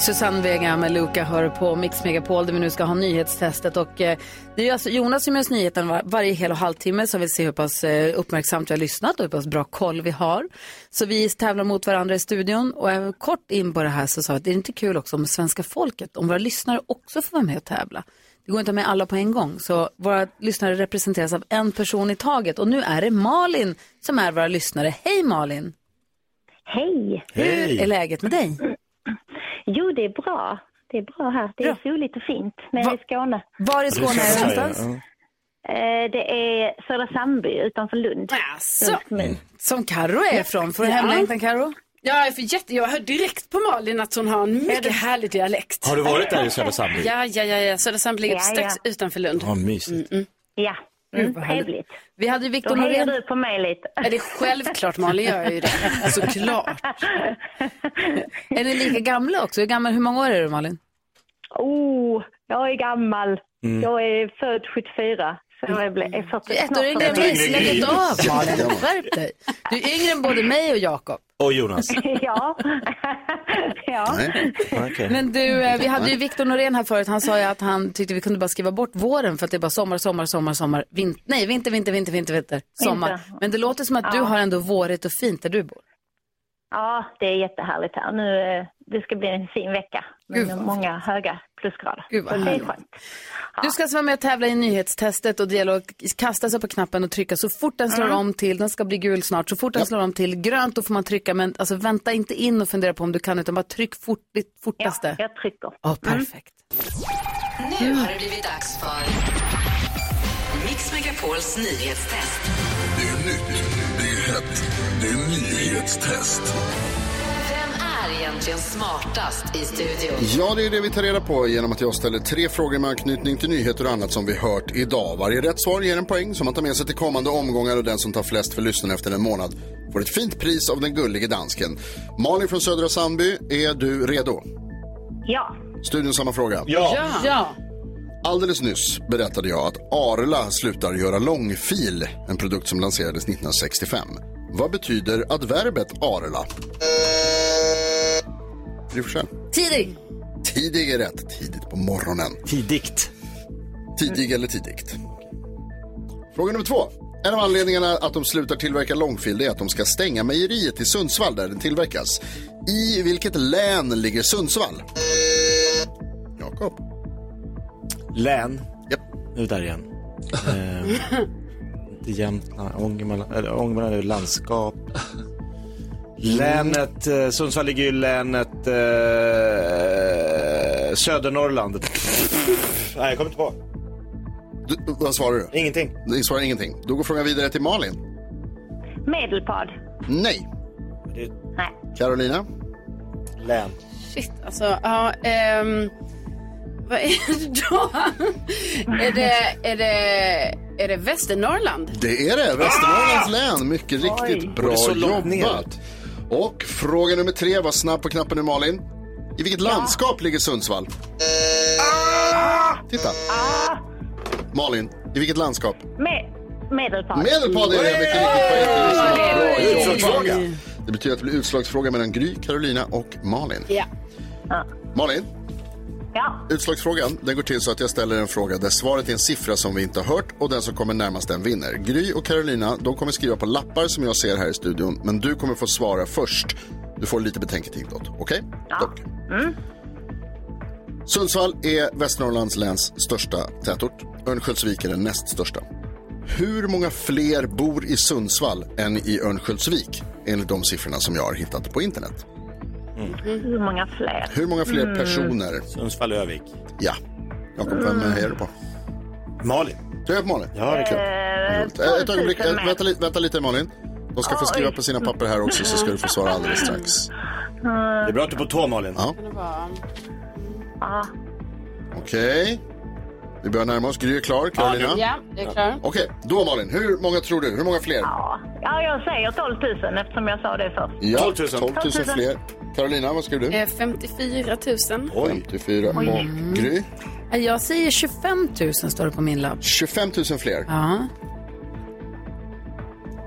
Speaker 1: Susanne Vega med Luca hör på Mix Megapol där vi nu ska ha nyhetstestet. Och, eh, det är alltså Jonas som gör oss nyheten var, varje hel och halvtimme som vill se hur pass eh, uppmärksamt vi har lyssnat och hur pass bra koll vi har. Så vi tävlar mot varandra i studion och eh, kort in på det här så sa jag att det är inte kul också om svenska folket, om våra lyssnare också får vara med och tävla. Det går inte med alla på en gång så våra lyssnare representeras av en person i taget och nu är det Malin som är våra lyssnare. Hej Malin!
Speaker 15: Hej!
Speaker 1: Hur är läget med dig?
Speaker 15: Jo, det är bra. Det är bra här. Det är soligt och fint nere i Skåne.
Speaker 1: Var i Skåne är det någonstans?
Speaker 15: Eh, Det är Södra Sandby utanför Lund. Kommun.
Speaker 1: Som Karo är från. Får du
Speaker 4: Ja.
Speaker 1: hemlängtan Karo?
Speaker 4: Ja, jag, för jätte, jag hör direkt på Malin att hon har en mycket härlig dialekt.
Speaker 3: Har du varit där i Södra Sandby?
Speaker 4: Ja, ja, ja, ja. Södra Sandby ligger
Speaker 15: Ja,
Speaker 4: strax
Speaker 15: ja.
Speaker 4: utanför Lund.
Speaker 3: Ja, mysigt.
Speaker 15: Ja,
Speaker 1: Gud,
Speaker 15: mm,
Speaker 1: vad härligt.
Speaker 15: trevligt.
Speaker 1: Vi hade Victor
Speaker 15: Då hejar
Speaker 1: Norén.
Speaker 15: du på mig lite.
Speaker 4: Ja, det är självklart Malin gör ju det. Såklart. (laughs)
Speaker 1: Är ni lika gamla också? Hur, gammal, hur många år är du Malin?
Speaker 15: Oh, jag är gammal.
Speaker 3: Mm.
Speaker 15: Jag är född 74. Så jag är är 40,
Speaker 1: Ett år yngre än
Speaker 15: 40.
Speaker 1: mig. Inte av Malin. Skärp dig. Du är yngre än både mig och Jakob. (laughs)
Speaker 3: Och Jonas. (laughs)
Speaker 15: Ja. (laughs) ja.
Speaker 5: Nej.
Speaker 3: Okej.
Speaker 1: Men du, eh, vi hade ju Victor Norén här förut. Han sa ju att han tyckte vi kunde bara skriva bort våren för att det är bara sommar, sommar, sommar, sommar. Vin nej, vinter, vinter, vinter, vinter, vinter. Sommar. Men det låter som att du
Speaker 15: Ja.
Speaker 1: har ändå vårigt och fint där du bor.
Speaker 15: ja, det är jättehärligt här. Nu, eh, det ska bli en fin vecka med många höga plusgrader.
Speaker 1: Gud, vad
Speaker 15: det är skönt.
Speaker 1: Du ska alltså vara med och tävla i nyhetstestet och det gäller att kasta sig på knappen och trycka så fort den slår om till, den ska bli gul snart, så fort den slår om till grönt då får man trycka men alltså vänta inte in och fundera på om du kan utan bara tryck fort, ditt
Speaker 15: Ja,
Speaker 1: fortaste.
Speaker 15: jag trycker.
Speaker 1: Ja, perfekt.
Speaker 2: Nu har det blivit dags för Mix Megapols nyhetstest.
Speaker 14: Det är nytt, det är hett, det är nyhetstest.
Speaker 2: Är egentligen smartast i studion?
Speaker 5: Ja, det är det vi tar reda på genom att jag ställer tre frågor med anknytning till nyheter och annat som vi hört idag. Varje rätt svar ger en poäng som man tar med sig till kommande omgångar och den som tar flest för lyssnarna efter en månad får ett fint pris av den gullige dansken. Malin från Södra Sandby, är du redo?
Speaker 15: Ja.
Speaker 5: Studion samma fråga.
Speaker 3: Ja.
Speaker 1: Ja.
Speaker 5: Alldeles nyss berättade jag att Arla slutar göra långfil, en produkt som lanserades 1965. Vad betyder adverbet Arla? Gry.
Speaker 1: Tidig.
Speaker 5: Tidig är rätt. Tidigt på morgonen.
Speaker 3: Tidigt.
Speaker 5: Tidig eller tidigt? Fråga nummer två. En av anledningarna att de slutar tillverka långfil är att de ska stänga mejeriet i Sundsvall där den tillverkas. I vilket län ligger Sundsvall? Jakob.
Speaker 3: Län.
Speaker 5: Japp.
Speaker 3: Nu där igen. (laughs) Eh, inte Jämtland, Ångermanland, eller Ångermanland är landskap. Länet, eh, Sundsvall ligger ju i länet eh, Södernorrland. Nej, jag kommer inte på.
Speaker 5: Du, vad svarar du?
Speaker 3: Ingenting.
Speaker 5: Du svarar ingenting. Då går frågan vidare till Malin.
Speaker 15: Medelpad.
Speaker 5: Nej.
Speaker 15: Nej.
Speaker 5: Carolina?
Speaker 3: Län.
Speaker 4: Shit, alltså, ja, ehm, vad är det då? är, det, är, det, är det Västernorrland?
Speaker 5: Det är det, Västernorrlands län. Mycket riktigt
Speaker 4: Oj.
Speaker 5: bra
Speaker 3: det är så långt ner.
Speaker 5: jobbat. Och fråga nummer tre, var snabb på knappen nu Malin. I vilket landskap ligger Sundsvall? Titta. Malin, i vilket landskap?
Speaker 15: Me medelpad.
Speaker 5: Medelpad är det, mycket riktigt.
Speaker 15: Utslagsfråga.
Speaker 5: Det betyder att det blir utslagsfråga mellan Gry, Carolina och Malin.
Speaker 4: Ja.
Speaker 5: Malin,
Speaker 15: Ja.
Speaker 5: utslagsfrågan den går till så att jag ställer en fråga där svaret är en siffra som vi inte har hört och den som kommer närmast den vinner. Gry och Carolina, de kommer skriva på lappar som jag ser här i studion, men du kommer få svara först. Du får lite betänketid då, okej? Dock.
Speaker 15: Mm.
Speaker 5: Sundsvall är Västernorrlands läns största tätort. Örnsköldsvik är den näst största. Hur många fler bor i Sundsvall än i Örnsköldsvik? Enligt de siffrorna som jag har hittat på internet.
Speaker 15: Hur många fler?
Speaker 5: Hur många fler
Speaker 15: Mm.
Speaker 5: personer?
Speaker 3: Sundsvall, Övik.
Speaker 5: Ja. Jakob, vem hejar du på?
Speaker 3: Malin.
Speaker 5: Du är på Malin?
Speaker 3: Ja, det är klart.
Speaker 15: Eh,
Speaker 5: Eh, Ett ögonblick,
Speaker 15: 12 000
Speaker 5: eh, vänta, lite- vänta lite Malin. De ska få
Speaker 15: Oj.
Speaker 5: skriva på sina papper här också så ska du få svara alldeles strax.
Speaker 3: Det är bra att du är på tå Malin.
Speaker 5: Ja. Okej. Vi börjar närma oss. Gry är klar. Carolina?
Speaker 4: Ja, det är klart.
Speaker 5: Okej, då Malin. Hur många tror du? Hur många fler?
Speaker 15: Ja, jag säger 12 000 eftersom jag sa det först.
Speaker 5: Ja,
Speaker 3: 12 000.
Speaker 5: 12 000 fler. Carolina, vad skriver du?
Speaker 4: Eh, 54 000.
Speaker 5: 54.
Speaker 1: Oj.
Speaker 5: Gry?
Speaker 1: Jag säger 25 000 står det på min lapp.
Speaker 5: 25 000 fler.
Speaker 1: Ja.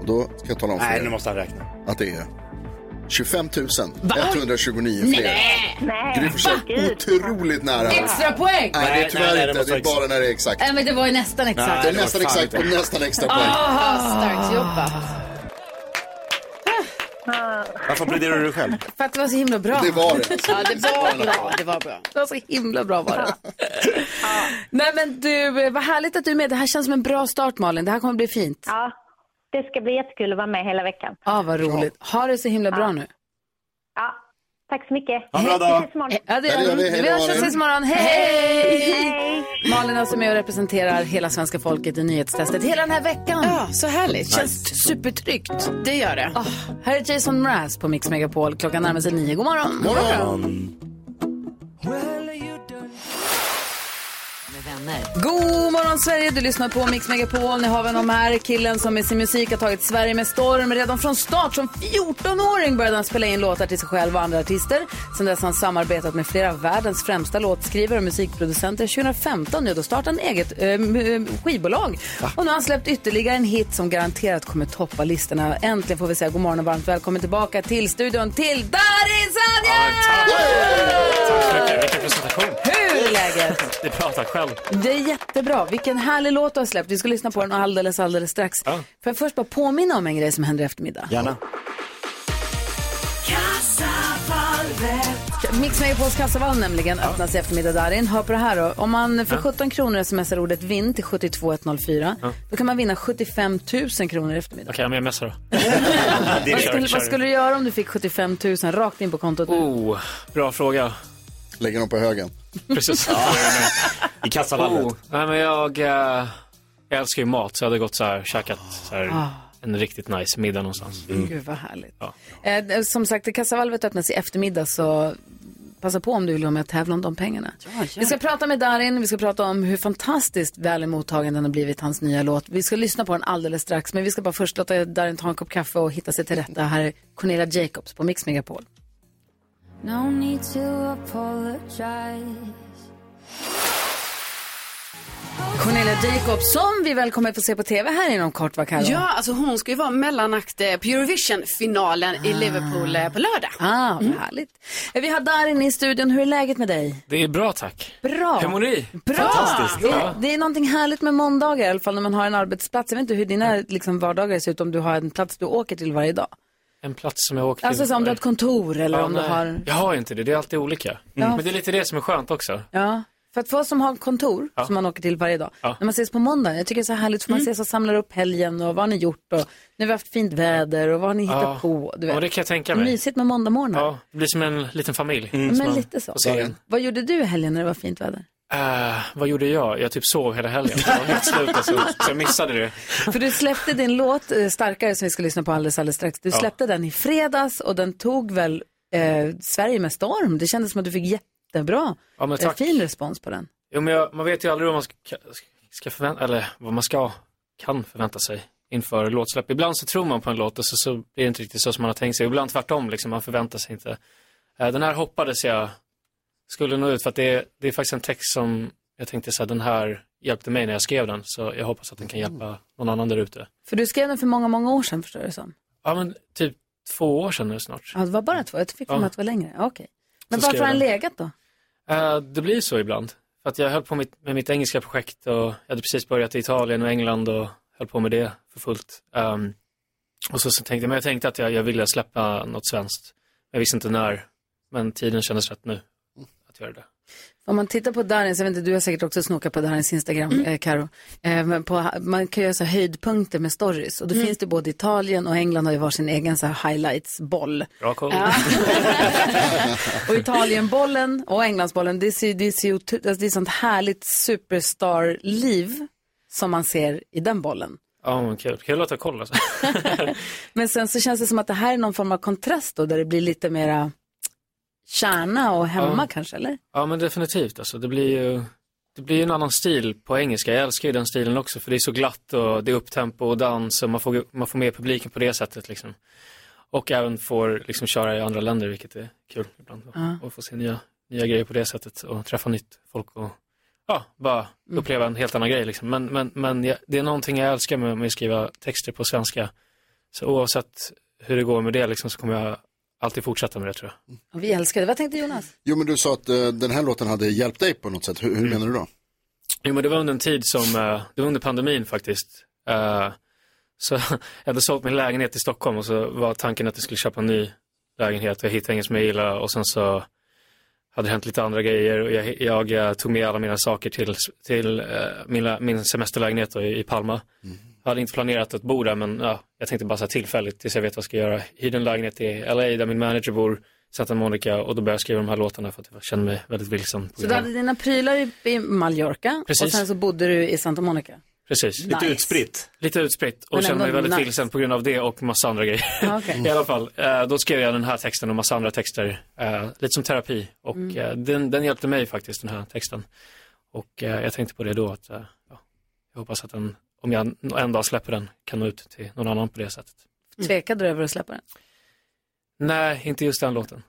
Speaker 5: Och då ska jag tala om för
Speaker 3: Nej,
Speaker 5: er
Speaker 3: nu måste han räkna.
Speaker 5: att det är 25 129 fler.
Speaker 15: Nej,
Speaker 5: Gry Forssell, otroligt nära.
Speaker 1: Extra poäng!
Speaker 5: Nej, det är
Speaker 3: Nej,
Speaker 5: tyvärr
Speaker 3: nej, nej, det
Speaker 5: inte. Det är bara när det är exakt.
Speaker 1: Nej, men det var ju nästan exakt.
Speaker 5: Det är
Speaker 3: det var
Speaker 5: nästan exakt på nästan extra poäng.
Speaker 1: Ah,
Speaker 4: Starkt jobbat.
Speaker 3: Varför applåderar du dig själv?
Speaker 1: För att det var så himla bra.
Speaker 5: Det var det.
Speaker 4: Ja, det var bra. Det var bra.
Speaker 1: Det var så himla bra var det. Nej men du, vad härligt att du är med. Det här känns som en bra start Malin. Det här kommer bli fint.
Speaker 15: Ja, det ska bli jättekul att vara med hela veckan.
Speaker 1: Ja, vad roligt. Ha det så himla bra nu.
Speaker 15: Ja, tack så mycket.
Speaker 3: Ha en bra dag.
Speaker 15: Vi ses imorgon.
Speaker 1: Ja, det
Speaker 5: Ja, det gör vi. Hej
Speaker 1: Vi
Speaker 5: då,
Speaker 1: hörs och
Speaker 5: Malin.
Speaker 1: ses imorgon. Hej!
Speaker 15: Hej!
Speaker 1: Malin alltså med och representerar hela svenska folket i nyhetstestet hela den här veckan.
Speaker 4: Ja, så härligt.
Speaker 1: Känns supertryggt.
Speaker 4: Det gör det.
Speaker 1: Ah, här är Jason Mraz på Mix Megapol. Klockan närmar sig nio. God morgon.
Speaker 5: Morgon.
Speaker 1: God morgon Sverige, du lyssnar på Mix Megapol. Ni har väl de här killen som med sin musik har tagit Sverige med storm. Redan från start som 14-åring började han spela in låtar till sig själv och andra artister. Sen dess har han samarbetat med flera av världens främsta låtskrivare och musikproducenter. 2015 nu, då startade han eget äh, skivbolag. Och nu har han släppt ytterligare en hit som garanterat kommer toppa listorna. Äntligen får vi säga god morgon och varmt välkommen tillbaka till studion till Darin Sanja!
Speaker 16: Vilken presentation.
Speaker 1: Hur är läget? (laughs)
Speaker 16: Det är bra, tack själv.
Speaker 1: Det är jättebra. Vilken härlig låt du har släppt. Vi ska lyssna på den alldeles, alldeles strax. Får jag först bara påminna om en grej som händer i eftermiddag?
Speaker 3: Gärna.
Speaker 1: Mix Megapols kassavalv nämligen öppnas i eftermiddag Darin. Hör på det här då. Om man för
Speaker 16: Ja.
Speaker 1: 17 kronor smsar ordet vinn till 72104
Speaker 16: Ja.
Speaker 1: då kan man vinna 75 000 kronor i eftermiddag.
Speaker 16: Okej, men jag messar då. (laughs)
Speaker 1: Vad skulle, vad skulle du göra om du fick 75 000 rakt in på kontot?
Speaker 16: Oh, bra fråga.
Speaker 5: Lägger dem på högen.
Speaker 16: Precis.
Speaker 3: I kassavalvet.
Speaker 16: Oh, nej, men jag, eh, jag älskar ju mat, så jag hade gått så här, käkat så här,
Speaker 1: Ah.
Speaker 16: en riktigt nice middag någonstans.
Speaker 1: Gud vad härligt.
Speaker 16: Ja.
Speaker 1: Eh, som sagt, kassavalvet öppnas i eftermiddag så passa på om du vill vara med och tävla om de pengarna. Vi ska prata med Darin, vi ska prata om hur fantastiskt väl emottagen den har blivit, hans nya låt. Vi ska lyssna på den alldeles strax, men vi ska bara först låta Darin ta en kopp kaffe och hitta sig till rätta. Här är Cornelia Jacobs på Mix Megapol.
Speaker 17: No need to apologize.
Speaker 1: Cornelia Jacobs, som vi väl kommer få se på tv här inom kort, va Karo?
Speaker 4: Ja, alltså hon ska ju vara mellanakt på Eurovision-finalen i Liverpool eh, på lördag.
Speaker 1: Ah, vad härligt. Vi har Darin i studion, hur är läget med dig?
Speaker 16: Det är bra, tack.
Speaker 1: Bra.
Speaker 16: Hur mår ni?
Speaker 1: Bra!
Speaker 16: Fantastiskt.
Speaker 1: Det,
Speaker 16: Ja.
Speaker 1: det är någonting härligt med måndagar, i alla fall när man har en arbetsplats. Jag vet inte hur dina liksom, vardagar ser ut, om du har en plats du åker till varje dag.
Speaker 16: En plats som jag åker till.
Speaker 1: Alltså så om du har ett kontor eller
Speaker 16: Ja,
Speaker 1: om du
Speaker 16: nej.
Speaker 1: har...
Speaker 16: Jag har inte det, det är alltid olika.
Speaker 1: Ja.
Speaker 16: Men det är lite det som är skönt också.
Speaker 1: Ja, för att få som har kontor
Speaker 16: Ja.
Speaker 1: som man åker till varje dag.
Speaker 16: Ja.
Speaker 1: När man ses på måndag, jag tycker det är så härligt för man ses och samlar upp helgen och vad har ni gjort och nu har vi haft fint väder och vad har ni hittat
Speaker 16: Ja.
Speaker 1: på. Du vet.
Speaker 16: Ja, det kan jag tänka mig.
Speaker 1: Mysigt med måndagmorgnar.
Speaker 16: Ja, det blir som en liten familj.
Speaker 1: Men
Speaker 16: som man
Speaker 1: lite så. Vad gjorde du i helgen när det var fint väder?
Speaker 16: Eh, vad gjorde jag? Jag typ sov hela helgen. Jag var helt slut alltså, så jag missade det.
Speaker 1: För du släppte din låt eh, Starkare som vi ska lyssna på alldeles, alldeles strax. Du
Speaker 16: Ja.
Speaker 1: släppte den i fredags och den tog väl eh, Sverige med storm. Det kändes som att du fick jättebra,
Speaker 16: Ja, men
Speaker 1: eh,
Speaker 16: tack.
Speaker 1: fin respons på den.
Speaker 16: Jo, men jag, man vet ju aldrig vad man ska, ska förvänta, eller vad man ska, kan förvänta sig inför låtsläpp. Ibland så tror man på en låt och så, så blir det inte riktigt så som man har tänkt sig. Ibland tvärtom, liksom, man förväntar sig inte. Den här hoppades jag skulle nå ut för att det, är- det är faktiskt en text som jag tänkte så här, den här hjälpte mig när jag skrev den. Så jag hoppas att den kan hjälpa någon annan där ute.
Speaker 1: För du skrev den för många, många år sedan förstår det som.
Speaker 16: Ja, men typ två år sedan nu snart.
Speaker 1: Ja, det var bara två, jag fick för
Speaker 16: Ja.
Speaker 1: att det var längre. Okej. Men
Speaker 16: Så
Speaker 1: varför har den legat då?
Speaker 16: Eh, det blir så ibland. För att jag höll på med, med mitt engelska projekt och jag hade precis börjat i Italien och England och höll på med det för fullt. Ehm, och så, så tänkte jag, men jag tänkte att jag, jag ville släppa något svenskt. Jag visste inte när, men tiden kändes rätt nu att göra det.
Speaker 1: Om man tittar på Darins, jag vet inte, du har säkert också snokat på Darins Instagram,
Speaker 16: Mm.
Speaker 1: eh, Karo. Eh, men på, man kan göra så höjdpunkter med stories och då
Speaker 16: Mm.
Speaker 1: finns det både Italien och England har ju varsin egen så här highlights-boll.
Speaker 16: Bra koll. (laughs)
Speaker 1: Och Italienbollen och Englandsbollen, det, ser, det, alltså det är sånt härligt superstar-liv som man ser i den bollen.
Speaker 16: Ja, men kul. Kul att ha koll alltså. (laughs)
Speaker 1: Men sen så känns det som att det här är någon form av kontrast då, där det blir lite mera kärna och hemma
Speaker 16: Ja.
Speaker 1: kanske, eller?
Speaker 16: Ja, men definitivt alltså. Det blir ju det blir en annan stil på engelska. Jag älskar ju den stilen också för det är så glatt och det är upptempo och dans och man får, man får med publiken på det sättet liksom. Och även får liksom köra i andra länder vilket är kul ibland.
Speaker 1: Ja.
Speaker 16: Och få se nya, nya grejer på det sättet och träffa nytt folk och ja, bara
Speaker 1: Mm.
Speaker 16: uppleva en helt annan grej liksom. Men, men, men jag, det är någonting jag älskar med, med att skriva texter på svenska. Så oavsett hur det går med det liksom så kommer jag alltid fortsätta med det tror jag.
Speaker 1: Och vi älskar det. Vad tänkte Jonas?
Speaker 5: Jo men du sa att eh, den här låten hade hjälpt dig på något sätt. Hur, hur menar du då?
Speaker 16: Jo, men det var under en tid som, eh, det var under pandemin faktiskt. Eh, så (laughs) jag hade sålt min lägenhet i Stockholm och så var tanken att jag skulle köpa en ny lägenhet. Jag hittade ingen som jag gillade och sen så hade det hänt lite andra grejer och jag, jag eh, tog med alla mina saker till, till eh, min, min semesterlägenhet i, i Palma. Jag hade inte planerat att bo där men ja, jag tänkte bara så här tillfälligt tills jag vet vad jag ska göra. Hyrde en lägenhet i LA där min manager bor, Santa Monica och då började jag skriva de här låtarna för att jag kände mig väldigt vilsen.
Speaker 1: Så du hade dina prylar i, Mallorca
Speaker 16: Precis.
Speaker 1: och sen så bodde du i Santa Monica.
Speaker 16: Precis.
Speaker 1: Lite Nice.
Speaker 16: utspritt. Lite utspritt och kände mig väldigt
Speaker 1: nice.
Speaker 16: vilsen på grund av det och massa andra grejer.
Speaker 1: Ja, okej. (laughs)
Speaker 16: I alla fall, eh, då skrev jag den här texten och massa andra texter, eh, lite som terapi. Och
Speaker 1: Mm.
Speaker 16: eh, den, den hjälpte mig faktiskt, den här texten. Och jag tänkte på det då, att ja, jag hoppas att den, om jag en dag släpper den, kan nå ut till någon annan på det sättet.
Speaker 1: Tvekade du över att släppa den?
Speaker 16: Nej, inte just den låten.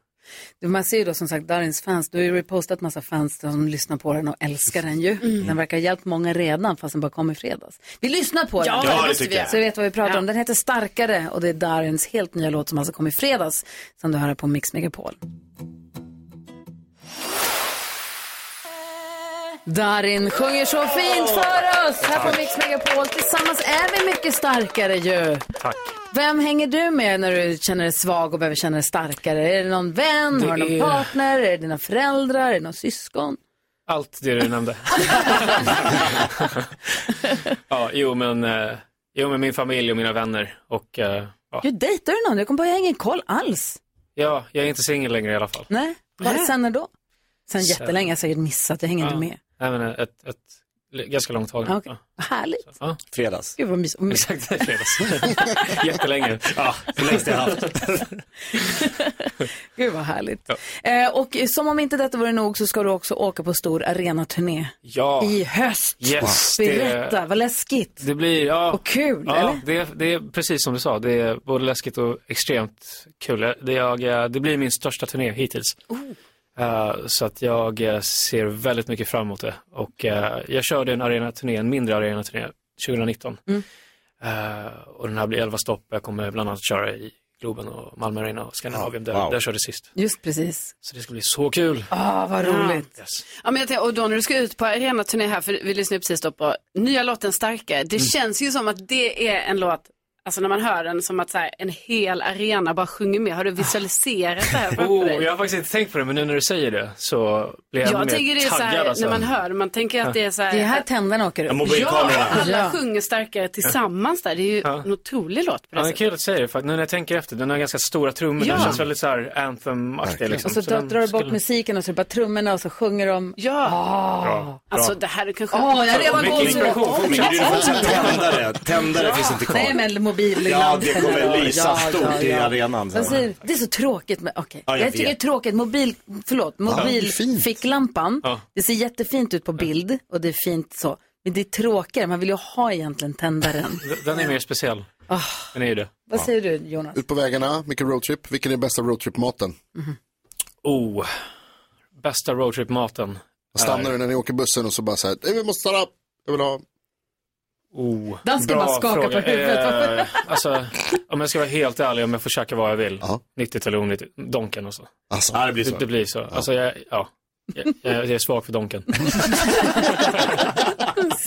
Speaker 1: Du, Man ser ju då som sagt Darins fans, du har ju repostat massa fans som lyssnar på den och älskar den ju.
Speaker 16: Mm.
Speaker 1: Den verkar ha hjälpt många redan fast den bara kom i fredags. Vi lyssnar på den,
Speaker 16: Ja, Ja, det måste tycker vi jag.
Speaker 1: så vi vet vad vi pratar om. Den heter Starkare och det är Darins helt nya låt som alltså kom i fredags som du hör på Mix Megapol. Darin sjunger så fint för oss här på Mix Megapol. Tillsammans är vi mycket starkare ju.
Speaker 16: Tack.
Speaker 1: Vem hänger du med när du känner dig svag och behöver känna dig starkare? Är det någon vän?
Speaker 16: Det
Speaker 1: Har du någon
Speaker 16: är-
Speaker 1: partner? Är det dina föräldrar? Är det någon syskon?
Speaker 16: Allt det du nämnde. (laughs) ja, jo men, eh, jo men min familj och mina vänner och eh, ja.
Speaker 1: Du dejtar du någon? Jag kommer på jag har ingen koll alls.
Speaker 16: ja, jag är inte singel längre i alla fall.
Speaker 1: Nej, vad sen när då? Sen
Speaker 16: Sen-
Speaker 1: jättelänge, jag har säkert missat, jag hänger
Speaker 16: Ja.
Speaker 1: inte med.
Speaker 16: Nej, men ett, ett, ganska långt tag.
Speaker 1: Ja, okej. Vad härligt.
Speaker 16: Ja.
Speaker 3: Fredags.
Speaker 1: Gud vad mysigt.
Speaker 16: Exakt, (laughs) fredags. (laughs) Jättelänge. Ja, det längsta jag haft. (laughs)
Speaker 1: Gud vad härligt. Eh, och som om inte detta vore nog så ska du också åka på stor arenaturné
Speaker 16: Ja.
Speaker 1: i höst.
Speaker 16: Yes,
Speaker 1: Berätta,
Speaker 16: det,
Speaker 1: vad läskigt.
Speaker 16: det blir, ja.
Speaker 1: Och kul,
Speaker 16: ja,
Speaker 1: eller?
Speaker 16: Det, det är precis som du sa, det är både läskigt och extremt kul. Det, jag, det blir min största turné hittills. Eh, så att jag eh, ser väldigt mycket fram emot det. Och eh, jag körde en arenaturné, en mindre arenaturné 2019.
Speaker 1: Mm.
Speaker 16: Eh, och den här blir 11 stopp. Jag kommer bland annat köra i Globen och Malmö Arena och Skandinavien. Där,
Speaker 4: Wow.
Speaker 16: där körde jag sist.
Speaker 1: Just precis.
Speaker 16: Så det ska bli så kul.
Speaker 1: Ah, vad roligt.
Speaker 16: Yes.
Speaker 4: Ja, men jag tänker, och då när du ska ut på arenaturné här, för vi lyssnade precis då på nya låten Starkare. Det
Speaker 16: Mm.
Speaker 4: känns ju som att det är en låt Alltså när man hör den som att så här, en hel arena bara sjunger med. Har du visualiserat det här (laughs) framför
Speaker 16: Oh,
Speaker 4: dig?
Speaker 16: jag har faktiskt inte tänkt på det, men nu när du säger det så blir jag,
Speaker 4: Jag
Speaker 16: ännu
Speaker 4: tänker
Speaker 16: mer
Speaker 4: det är så
Speaker 16: taggad.
Speaker 4: här,
Speaker 16: alltså.
Speaker 4: när man hör man tänker att det är så här.
Speaker 1: Det är här tänderna åker upp.
Speaker 4: Ja, alla
Speaker 1: Ja.
Speaker 4: sjunger starkare tillsammans där. Det är ju
Speaker 16: Ja.
Speaker 4: en otrolig låt på
Speaker 16: Ja,
Speaker 4: det
Speaker 16: det är kul att säga det, för att nu när jag tänker efter, den har ganska stora trummor,
Speaker 4: Ja.
Speaker 16: den känns väldigt så här anthem-aktig liksom.
Speaker 1: Och så, drar,
Speaker 16: den
Speaker 1: drar du bort
Speaker 16: skulle-
Speaker 1: musiken och så är det bara trummorna och så sjunger de.
Speaker 4: Ja.
Speaker 16: Bra,
Speaker 4: Alltså det här är kanske...
Speaker 1: Åh, jag har redan gåshud.
Speaker 3: Tändare finns inte kvar.
Speaker 1: Mobil.
Speaker 3: Ja, det kommer lysa stort i arenan sen.
Speaker 1: Du? Det är så tråkigt med, okej.
Speaker 3: Ja, jag
Speaker 1: jag, tycker det är tråkigt, mobil, förlåt, mobilficklampan.
Speaker 16: Ja.
Speaker 1: Det ser jättefint ut på bild och det är fint så. Men det är tråkigare, man vill ju ha egentligen tändaren. (laughs)
Speaker 16: Den är mer speciell.
Speaker 1: Ah.
Speaker 16: Den är ju det.
Speaker 1: Vad säger du Jonas?
Speaker 5: Ut på vägarna, mycket roadtrip. Vilken är bästa roadtrip-maten?
Speaker 16: Oh, bästa roadtrip-maten.
Speaker 5: Stannar du när ni åker bussen och så bara så här, "Nej, vi måste stanna, jag vill ha.
Speaker 16: Oh,
Speaker 1: Dansken bara skakar
Speaker 16: fråga.
Speaker 1: på huvudet.
Speaker 16: Eh, alltså, om jag ska vara helt ärlig, om jag får käka vad jag vill. 90 eller 90, Donken och så.
Speaker 5: Alltså,
Speaker 3: ja, det blir så.
Speaker 16: Det, det blir så. Alltså, jag, ja. Jag, jag är svag för Donken. (laughs)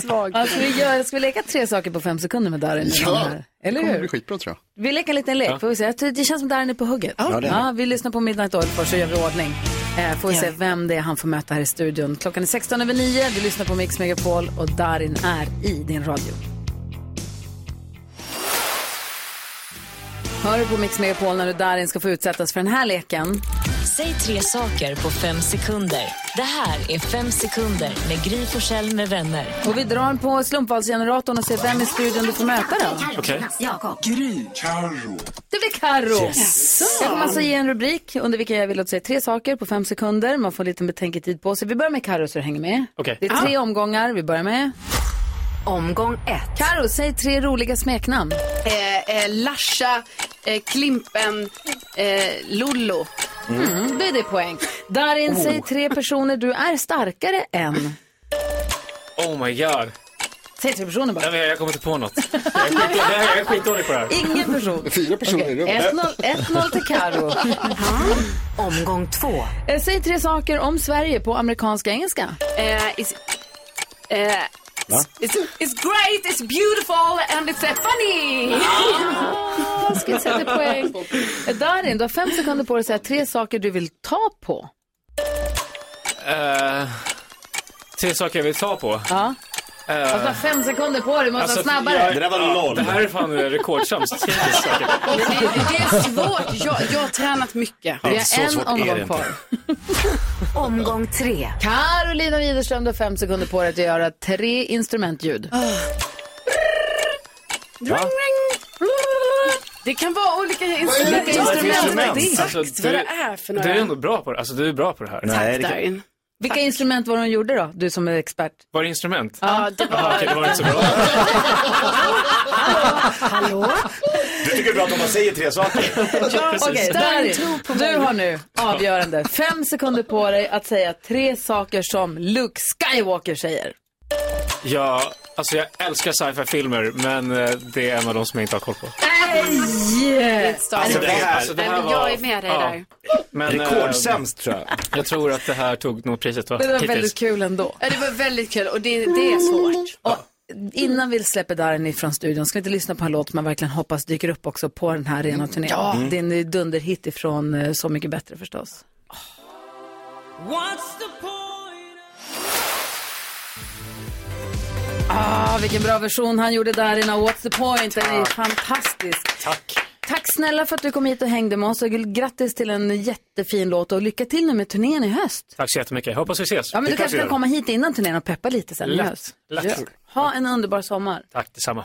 Speaker 1: Svag. Alltså, vi gör, ska vi leka tre saker på fem sekunder med Darin?
Speaker 5: Ja?
Speaker 1: Eller
Speaker 5: det kommer
Speaker 1: hur?
Speaker 5: bli skitbra tror jag.
Speaker 1: Vi leker en liten lek,
Speaker 5: Ja.
Speaker 1: får vi se. Det känns som Darin är på hugget.
Speaker 5: Ja, det är
Speaker 1: ja, vi lyssnar på Midnight Oil först så gör vi ordning. Eh, får vi se vem det är han får möta här i studion. Klockan är 16 över 9, du lyssnar på Mix Megapol och Darin är i din radio. Hör du på Mix Megapol när du Darin ska få utsättas för den här leken.
Speaker 13: Säg tre saker på fem sekunder. Det här är Fem sekunder med Gry Forssell med vänner.
Speaker 1: Och vi drar på slumpvalsgeneratorn och ser vem i studion du får möta då.
Speaker 13: Okej.
Speaker 14: Gry. Carro.
Speaker 1: Det blir Carro.
Speaker 14: Yes.
Speaker 1: Jag kommer alltså ge en rubrik under vilken jag vill att du säger tre saker på fem sekunder. Man får lite betänketid på sig. Vi börjar med Carro så du hänger med.
Speaker 16: Okej.
Speaker 1: Det är tre omgångar. Vi börjar med...
Speaker 4: Omgång ett.
Speaker 1: Carro, säg tre roliga smeknamn.
Speaker 4: Eh, eh, Larsa, eh, Klimpen, eh, Lollo.
Speaker 1: Mm, då är det poäng. Darin,
Speaker 16: Oh.
Speaker 1: säg tre personer du är starkare än.
Speaker 16: Oh my god.
Speaker 1: Säg tre personer bara.
Speaker 16: Jag, jag kommer inte på något. Jag är, skitdålig på det här.
Speaker 1: Ingen person.
Speaker 5: Fyra personer i rummet.
Speaker 1: 1-0 1-0 till Carro. (laughs)
Speaker 4: Omgång två.
Speaker 1: Eh, Säg tre saker om Sverige på amerikanska engelska.
Speaker 4: Eh, it's, eh, it's, it's great, it's beautiful and it's uh, funny.
Speaker 1: Jag skulle sätta poäng. Darin, du har fem sekunder på dig att säga tre saker du vill ta på.
Speaker 16: Eh, tre saker jag vill ta på.
Speaker 1: Ja.
Speaker 16: Eh,
Speaker 1: Alltså, du har fem sekunder på dig, du måste
Speaker 16: alltså,
Speaker 1: vara snabbare.
Speaker 16: jag- ja, Det här är fan rekordsämst. (laughs)
Speaker 4: det, det är svårt. Jag, jag har tränat mycket.
Speaker 1: Vi har en omgång kvar. (laughs)
Speaker 4: Omgång tre.
Speaker 1: Carolina Widerström, du har fem sekunder på dig att göra tre instrumentljud.
Speaker 16: Va?
Speaker 4: Det kan vara olika instrument.
Speaker 16: Vad är det för instrument?
Speaker 4: Exakt
Speaker 16: Alltså,
Speaker 4: vad
Speaker 16: du-
Speaker 4: det är för
Speaker 16: Du
Speaker 4: några.
Speaker 16: är ändå bra på det. Alltså, du är bra på det här.
Speaker 1: Nej, det Vilka instrument var det hon gjorde då, du som är expert?
Speaker 16: Var det instrument?
Speaker 1: Ja, det var-
Speaker 16: Aha, okej, det var inte så bra. (laughs)
Speaker 1: Hallå?
Speaker 3: Du tycker det är bra att man säger tre saker. (laughs)
Speaker 1: Okej, Darin, du har nu avgörande fem sekunder på dig att säga tre saker som Luke Skywalker säger.
Speaker 16: Ja, alltså jag älskar sci-fi-filmer, men eh, det är en av de som jag inte har koll på.
Speaker 1: Nej!
Speaker 16: Alltså, det här, alltså, det här
Speaker 4: men jag
Speaker 16: var-
Speaker 4: är med dig
Speaker 16: ja.
Speaker 4: där.
Speaker 16: Men, eh,
Speaker 3: Rekordsämst tror jag.
Speaker 16: Jag tror att det här tog nog priset va?
Speaker 1: Det var
Speaker 16: Hittills.
Speaker 1: väldigt kul ändå.
Speaker 4: Ja, det var väldigt kul och det, det är svårt.
Speaker 1: Och innan vi släpper Darin ifrån studion, ska vi inte lyssna på en låt som man verkligen hoppas dyker upp också på den här arenaturnén?
Speaker 4: Ja.
Speaker 1: Det är en dunderhit ifrån eh, Så mycket bättre förstås. Ah, vilken bra version han gjorde där innan What's the point? Den är fantastisk.
Speaker 16: Tack.
Speaker 1: Tack snälla för att du kom hit och hängde med oss. Och grattis till en jättefin låt och lycka till nu med turnén i höst.
Speaker 16: Tack så jättemycket. Hoppas vi ses.
Speaker 1: Ja, men du
Speaker 16: kan
Speaker 1: kanske kan komma hit innan turnén och peppa lite sen i
Speaker 16: Lätt.
Speaker 1: höst.
Speaker 16: Lätt.
Speaker 1: Ja. Ha en underbar sommar.
Speaker 16: Tack detsamma.